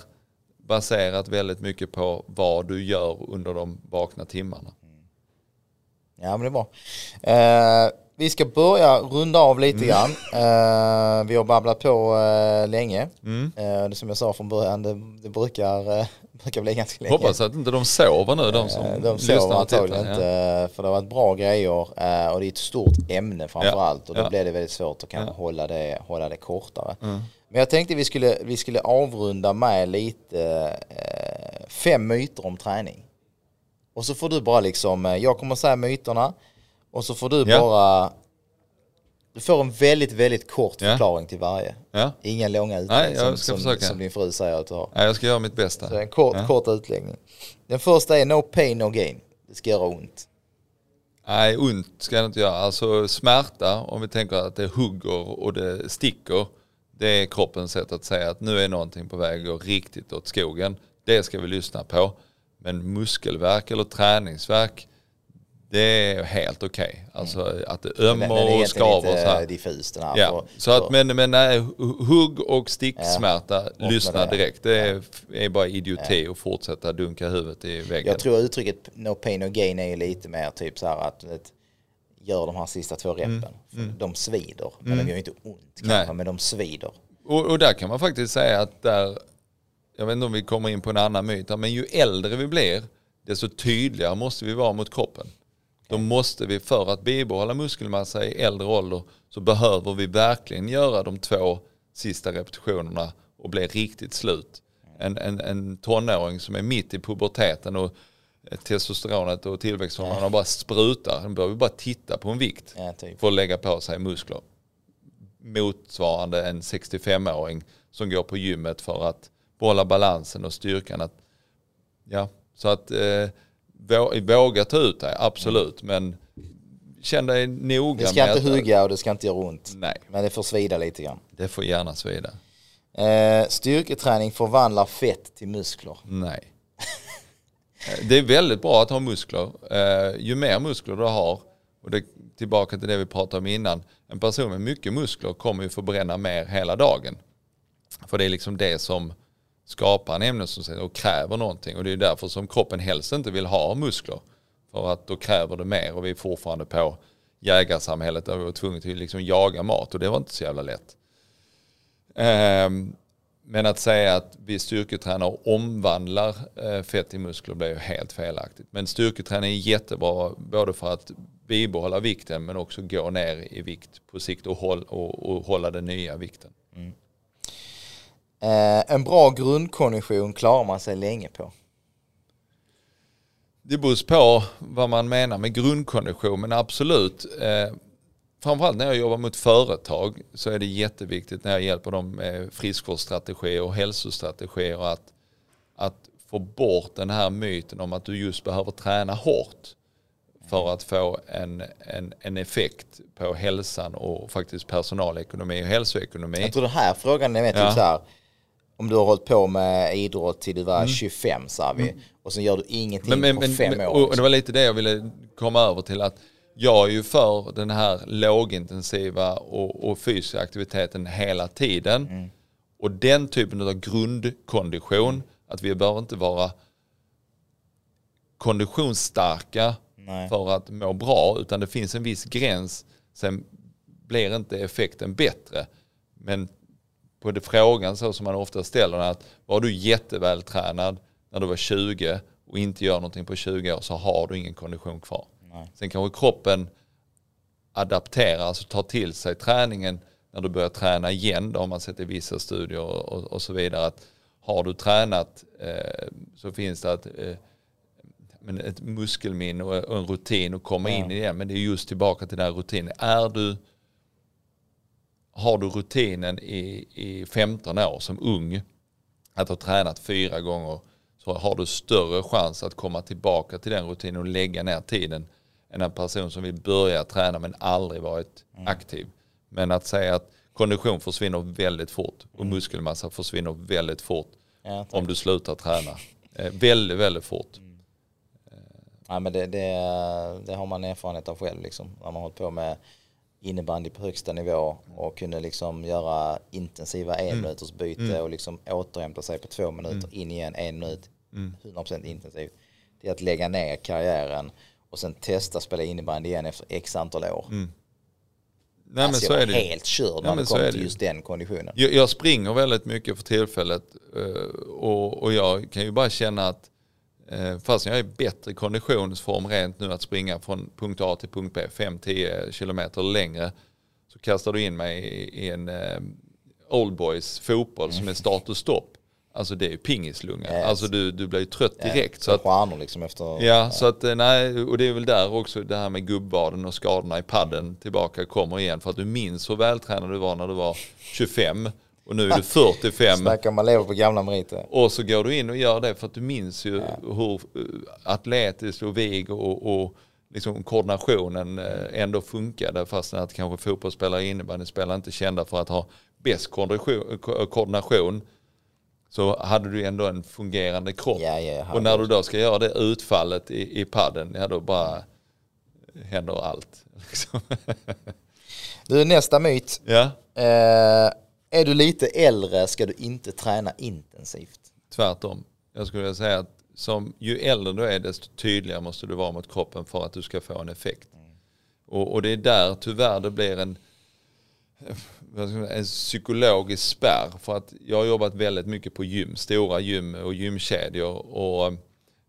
baserat väldigt mycket på vad du gör under de vakna timmarna. Ja men det är bra. Eh, vi ska börja runda av lite mm. grann. Eh, vi har babblat på eh, länge. Mm. Eh, det som jag sa från början, det, det brukar, eh, brukar bli ganska länge. Hoppas att inte de sover nu, de som eh, De sover antagligen inte, ja. för det har varit bra grejer eh, och det är ett stort ämne framför ja. allt och då ja. blir det väldigt svårt att kanske ja. hålla, det, hålla det kortare. Mm. Men jag tänkte vi skulle, vi skulle avrunda med lite eh, fem myter om träning. Och så får du bara liksom, eh, jag kommer säga myterna och så får du ja. bara Du får en väldigt, väldigt kort förklaring till varje. Ja. Inga långa Nej, utläggningar som, ska som, som din fru säger att du har. ja, jag ska göra mitt bästa. Så en kort, kort utläggning. Den första är no pain, no gain. Det ska göra ont. Nej, ont ska det inte göra. Alltså smärta, om vi tänker att det hugger och det sticker. Det är kroppens sätt att säga att nu är någonting på väg att gå riktigt åt skogen. Det ska vi lyssna på. Men muskelvärk eller träningsvärk, det är helt okej. Alltså att det ömmar och skaver och så lite här. diffus den här. Ja, så att, men, men nej, hu- hugg och sticksmärta, med lyssna det. direkt. Det är, är bara idioti att fortsätta dunka huvudet i väggen. Jag tror uttrycket no pain, no gain är ju lite mer typ så här att gör de här sista två repen. För De svider, men de gör inte ont kanske, Mm. Men de svider. Och, och där kan man faktiskt säga att där, jag vet inte om vi kommer in på en annan myt, men ju äldre vi blir, desto tydligare måste vi vara mot kroppen. Då måste vi, för att bibehålla muskelmassa i äldre ålder, så behöver vi verkligen göra de två sista repetitionerna och bli riktigt slut. En, en, en tonåring som är mitt i puberteten och testosteronet och tillväxthormonerna bara sprutar, den behöver bara titta på en vikt Ja, typ. för att lägga på sig muskler motsvarande en 65-åring som går på gymmet för att behålla balansen och styrkan. Att, ja, så att eh, vå- våga ta ut dig, absolut. Men känn dig noga Det ska inte hugga och det ska inte göra ont. Nej, Men det får svida lite grann. det får gärna svida. Eh, styrketräning förvandlar fett till muskler. Nej. Eh, det är väldigt bra att ha muskler. Eh, ju mer muskler du har, och det, tillbaka till det vi pratade om innan, en person med mycket muskler kommer ju förbränna mer hela dagen. För det är liksom det som skapar en ämnesomsättning och kräver någonting. Och det är därför som kroppen helst inte vill ha muskler. För att då kräver det mer och vi är fortfarande på jägarsamhället där vi var tvungna att liksom jaga mat och det var inte så jävla lätt. Ehm, men att säga att vi styrketränar och omvandlar eh, fett i muskler blir ju helt felaktigt. Men styrketräning är jättebra både för att bibehålla vikten men också gå ner i vikt på sikt och, håll, och, och hålla den nya vikten. Eh, en bra grundkondition klarar man sig länge på. Det beror på vad man menar med grundkondition men absolut. Eh, framförallt när jag jobbar mot företag så är det jätteviktigt när jag hjälper dem med friskvårdsstrategier och hälsostrategier att, att få bort den här myten om att du just behöver träna hårt för att få en, en, en effekt på hälsan och faktiskt personalekonomi och hälsoekonomi. Jag tror den här frågan är mer typ Ja. så här. Om du har hållit på med idrott till du var 25 sa vi. Och så gör du ingenting Mm. Men, men, på fem men, år. och det var lite det jag ville komma över till att jag är ju för den här lågintensiva och, och fysiska aktiviteten hela tiden. Mm. Och den typen av grundkondition, att vi behöver inte vara konditionsstarka Nej. för att må bra, utan det finns en viss gräns. Sen blir inte effekten bättre. Men på det frågan så som man ofta ställer att var du jättevältränad när du var 20 och inte gör någonting på 20 år så har du ingen kondition kvar. Nej. Sen kanske kroppen adapterar, alltså tar till sig träningen när du börjar träna igen. Då har man sett i vissa studier och, och, så vidare. att Har du tränat eh, så finns det ett, eh, men ett muskelminne och, en rutin att komma Ja. in i det. Men det är just tillbaka till den här rutinen. Är du, har du rutinen i, i 15 år som ung, att ha tränat fyra gånger, så har du större chans att komma tillbaka till den rutinen och lägga ner tiden en person som vill börja träna men aldrig varit aktiv. Men att säga att kondition försvinner väldigt fort och muskelmassa försvinner väldigt fort Ja, om du slutar träna. Eh, väldigt, väldigt fort. Ja, men det, det, det har man erfarenhet av själv liksom. Man har hållit på med innebandy på högsta nivå och kunde liksom göra intensiva en minuters byte och liksom återhämta sig på två minuter in igen en minut 100% intensivt. Det är att lägga ner karriären och sen testa spela innebandy igen efter x antal år. Nej men alltså så jag är var det ju. helt körd när det så kom är det till ju. just den konditionen. Jag, jag springer väldigt mycket för tillfället eh, och, och jag kan ju bara känna att eh, fast jag är i bättre konditionsform rent nu att springa från punkt A till punkt B, 5-10 kilometer längre, så kastar du in mig i, i en eh, old boys fotboll som är start och stopp. Alltså det är ju pingislunga. Yes. Alltså du, du blir ju trött direkt. Så så att, stjärnor liksom efter... ja, så att eh, nej, och det är väl där också det här med gubbbaden och skadorna i padden tillbaka kommer igen. För att du minns hur vältränad du var när du var 25 och nu är du 45. Snacka om man lever på gamla meriter. Och så går du in och gör det för att du minns ju hur eh, atletiskt och vig och, och liksom koordinationen eh, ändå funkade fast att kanske fotbollsspelare och innebandyspelare inte kända för att ha bäst koordination, ko- koordination så hade du ändå en fungerande kropp. Ja, ja, och när du då ska göra det utfallet i, i padden, ja då bara händer allt. Liksom. Du, nästa myt. ja, Eh, är du lite äldre ska du inte träna intensivt. tvärtom. Jag skulle vilja säga att som, ju äldre du är desto tydligare måste du vara mot kroppen för att du ska få en effekt. Och, och det är där tyvärr det blir en, en psykologisk spärr. För att jag har jobbat väldigt mycket på gym, stora gym och gymkedjor. Och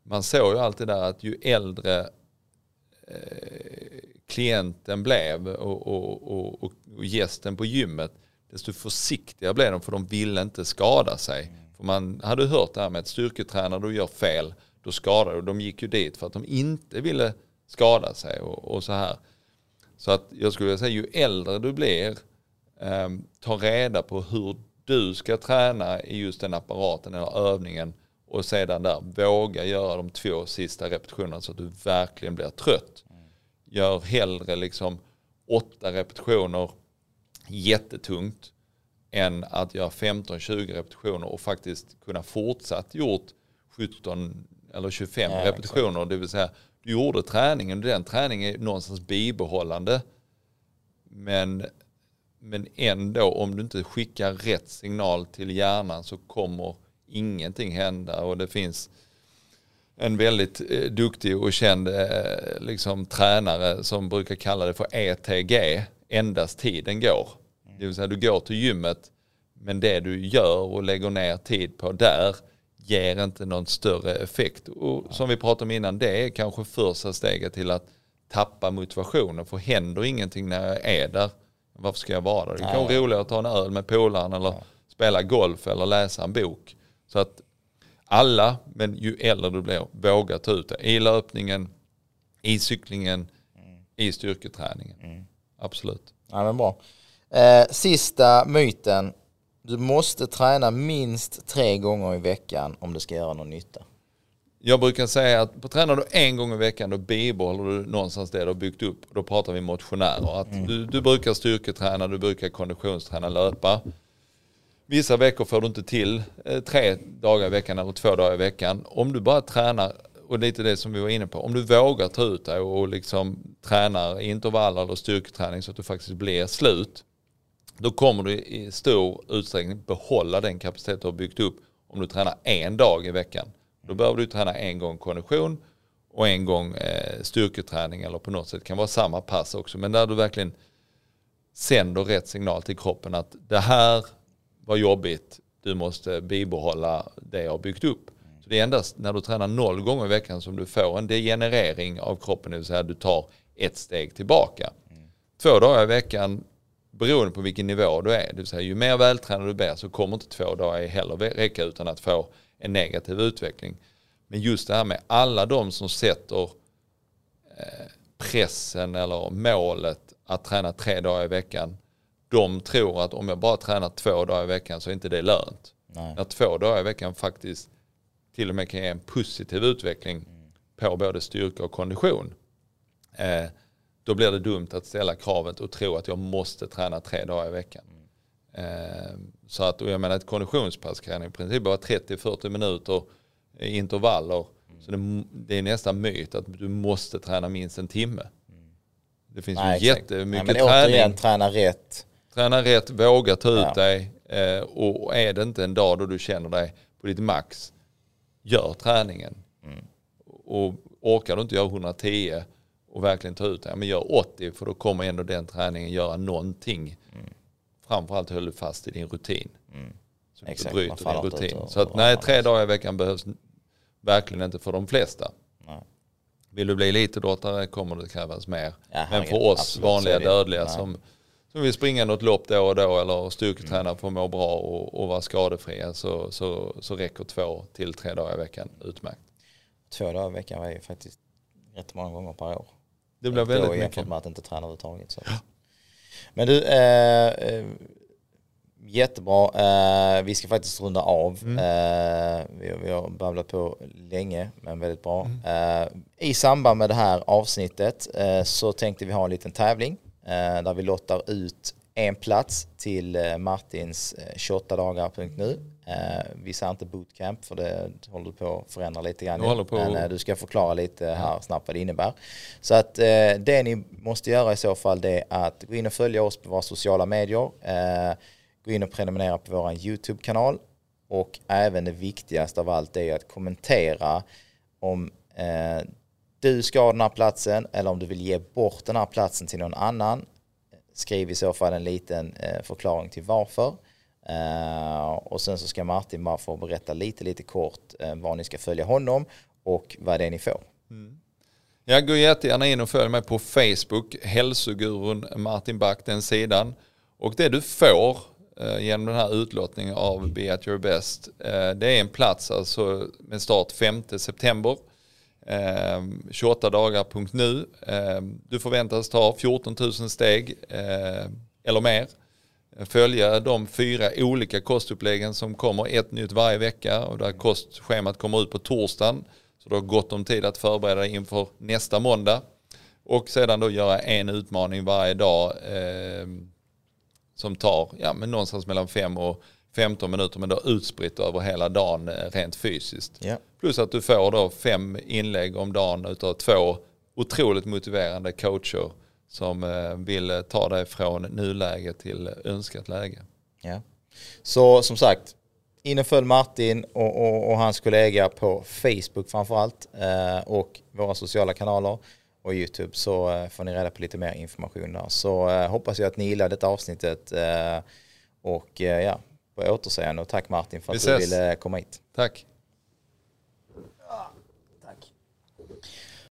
man såg ju alltid där att ju äldre eh, klienten blev och, och, och, och, gästen på gymmet, desto försiktigare blev de för de ville inte skada sig. För man hade hört det här med att styrketränare, du gör fel, då skadar du. De gick ju dit för att de inte ville skada sig och, och så här. Så att jag skulle vilja säga ju äldre du blir, eh, ta reda på hur du ska träna i just den apparaten eller övningen och sedan där våga göra de två sista repetitionerna så att du verkligen blir trött. Gör hellre liksom åtta repetitioner jättetungt än att göra 15-20 repetitioner och faktiskt kunna fortsatt gjort 17 eller 25 Ja, repetitioner. Det vill säga du gjorde träningen och den träningen är någonstans bibehållande. Men, men ändå om du inte skickar rätt signal till hjärnan så kommer ingenting hända och det finns en väldigt eh, duktig och känd eh, liksom, tränare som brukar kalla det för ETG, endast tiden går. Det vill säga du går till gymmet men det du gör och lägger ner tid på där ger inte någon större effekt. Och som vi pratade om innan, det är kanske första steget till att tappa motivationen. För händer ingenting när jag är där, varför ska jag vara där? Det kan vara roligare att ta en öl med polaren eller spela golf eller läsa en bok. Så att alla, men ju äldre du blir, våga ta ut det. I löpningen, i cyklingen, i styrketräningen. Absolut. Ja, men bra. Eh, sista myten. Du måste träna minst tre gånger i veckan om det ska göra någon nytta. Jag brukar säga att på tränar du en gång i veckan då bibehåller du någonstans det du har byggt upp. Då pratar vi motionärer. Att du, du brukar styrketräna, du brukar konditionsträna, löpa. Vissa veckor får du inte till eh, tre dagar i veckan eller två dagar i veckan. Om du bara tränar, och lite det som vi var inne på, om du vågar ta ut dig och liksom tränar intervaller eller styrketräning så att du faktiskt blir slut. Då kommer du i stor utsträckning behålla den kapacitet du har byggt upp om du tränar en dag i veckan. Då behöver du träna en gång kondition och en gång eh, styrketräning eller på något sätt kan vara samma pass också. Men där du verkligen sänder rätt signal till kroppen att det här var jobbigt, du måste bibehålla det jag har byggt upp. Så det är endast när du tränar noll gånger i veckan som du får en degenerering av kroppen, det vill säga att du tar ett steg tillbaka. Två dagar i veckan, beroende på vilken nivå du är, det vill säga ju mer vältränad du blir så kommer inte två dagar heller räcka utan att få en negativ utveckling. Men just det här med alla de som sätter eh, pressen eller målet att träna tre dagar i veckan, de tror att om jag bara tränar två dagar i veckan så är inte det lönt. Nej. När två dagar i veckan faktiskt till och med kan ge en positiv utveckling på både styrka och kondition. Eh, då blir det dumt att ställa kravet och tro att jag måste träna tre dagar i veckan. Eh, så att, och jag menar ett konditionspass kan i princip vara 30-40 minuter intervaller. Så det, det är nästan myt att du måste träna minst en timme. Det finns Nej, ju jättemycket Nej, men träning. återigen, träna rätt. Träna rätt, våga ta ut Ja. dig. Eh, och är det inte en dag då du känner dig på ditt max, gör träningen. Mm. Och orkar du inte göra 110 och verkligen ta ut dig, men gör 80 för då kommer ändå den träningen göra någonting. Mm. Framförallt höll du fast i din rutin. Så du inte Exakt, man bryter din inte ut rutin. och- Så att nej, tre dagar i veckan behövs verkligen inte för de flesta. Nej. Vill du bli elitidrottare kommer det krävas mer. Ja, Men för oss absolut, vanliga dödliga Nej. som, som vill springa något lopp då och då eller styrketräna för att må bra och, och vara skadefria så, så, så räcker två till tre dagar i veckan utmärkt. Två dagar i veckan är ju faktiskt rätt många gånger per år. Det blir väldigt mycket. Jämfört med att inte träna överhuvudtaget. Så. Ja. Men du, eh, eh, jättebra. Eh, vi ska faktiskt runda av. Mm. Eh, vi, vi, har babblat på länge, men väldigt bra. Mm. Eh, I samband med det här avsnittet eh, så tänkte vi ha en liten tävling där vi lottar ut en plats till Martins 28 dagar.nu. Vi säger inte bootcamp för det håller på att förändra lite grann. Men du ska förklara lite här snabbt vad det innebär. Så att det ni måste göra i så fall det är att gå in och följa oss på våra sociala medier Gå in och prenumerera på vår YouTube-kanal och även det viktigaste av allt är att kommentera om eh, du ska ha den här platsen eller om du vill ge bort den här platsen till någon annan. Skriv i så fall en liten eh, förklaring till varför. Eh, och sen så ska Martin bara få berätta lite, lite kort eh, vad var ni ska följa honom och vad det är ni får. Mm. Jag går jättegärna in och följ mig på Facebook, hälsogurun Martin Back, den sidan. Och det du får eh, genom den här utlottningen av Be at your best. Det är en plats alltså med start 5 september. 28 dagar.nu. Du förväntas ta 14 000 steg eller mer. Följa de fyra olika kostuppläggen som kommer ett nytt varje vecka och där kostschemat kommer ut på torsdagen. Så du har gott om tid att förbereda dig inför nästa måndag. Och sedan då göra en utmaning varje dag som tar ja, men någonstans mellan 5 och 15 minuter men då utspritt över hela dagen eh, rent fysiskt. Yeah. Plus att du får då fem inlägg om dagen utav två otroligt motiverande coacher som eh, vill ta dig från nuläge till önskat läge. Ja. Så som sagt, in och följ Martin och, och, och hans kollega på Facebook framförallt eh, och våra sociala kanaler och YouTube så eh, får ni reda på lite mer information där. Så eh, hoppas jag att ni gillar detta avsnittet eh, och ja, på återseende och tack Martin för att du ville komma hit. Tack.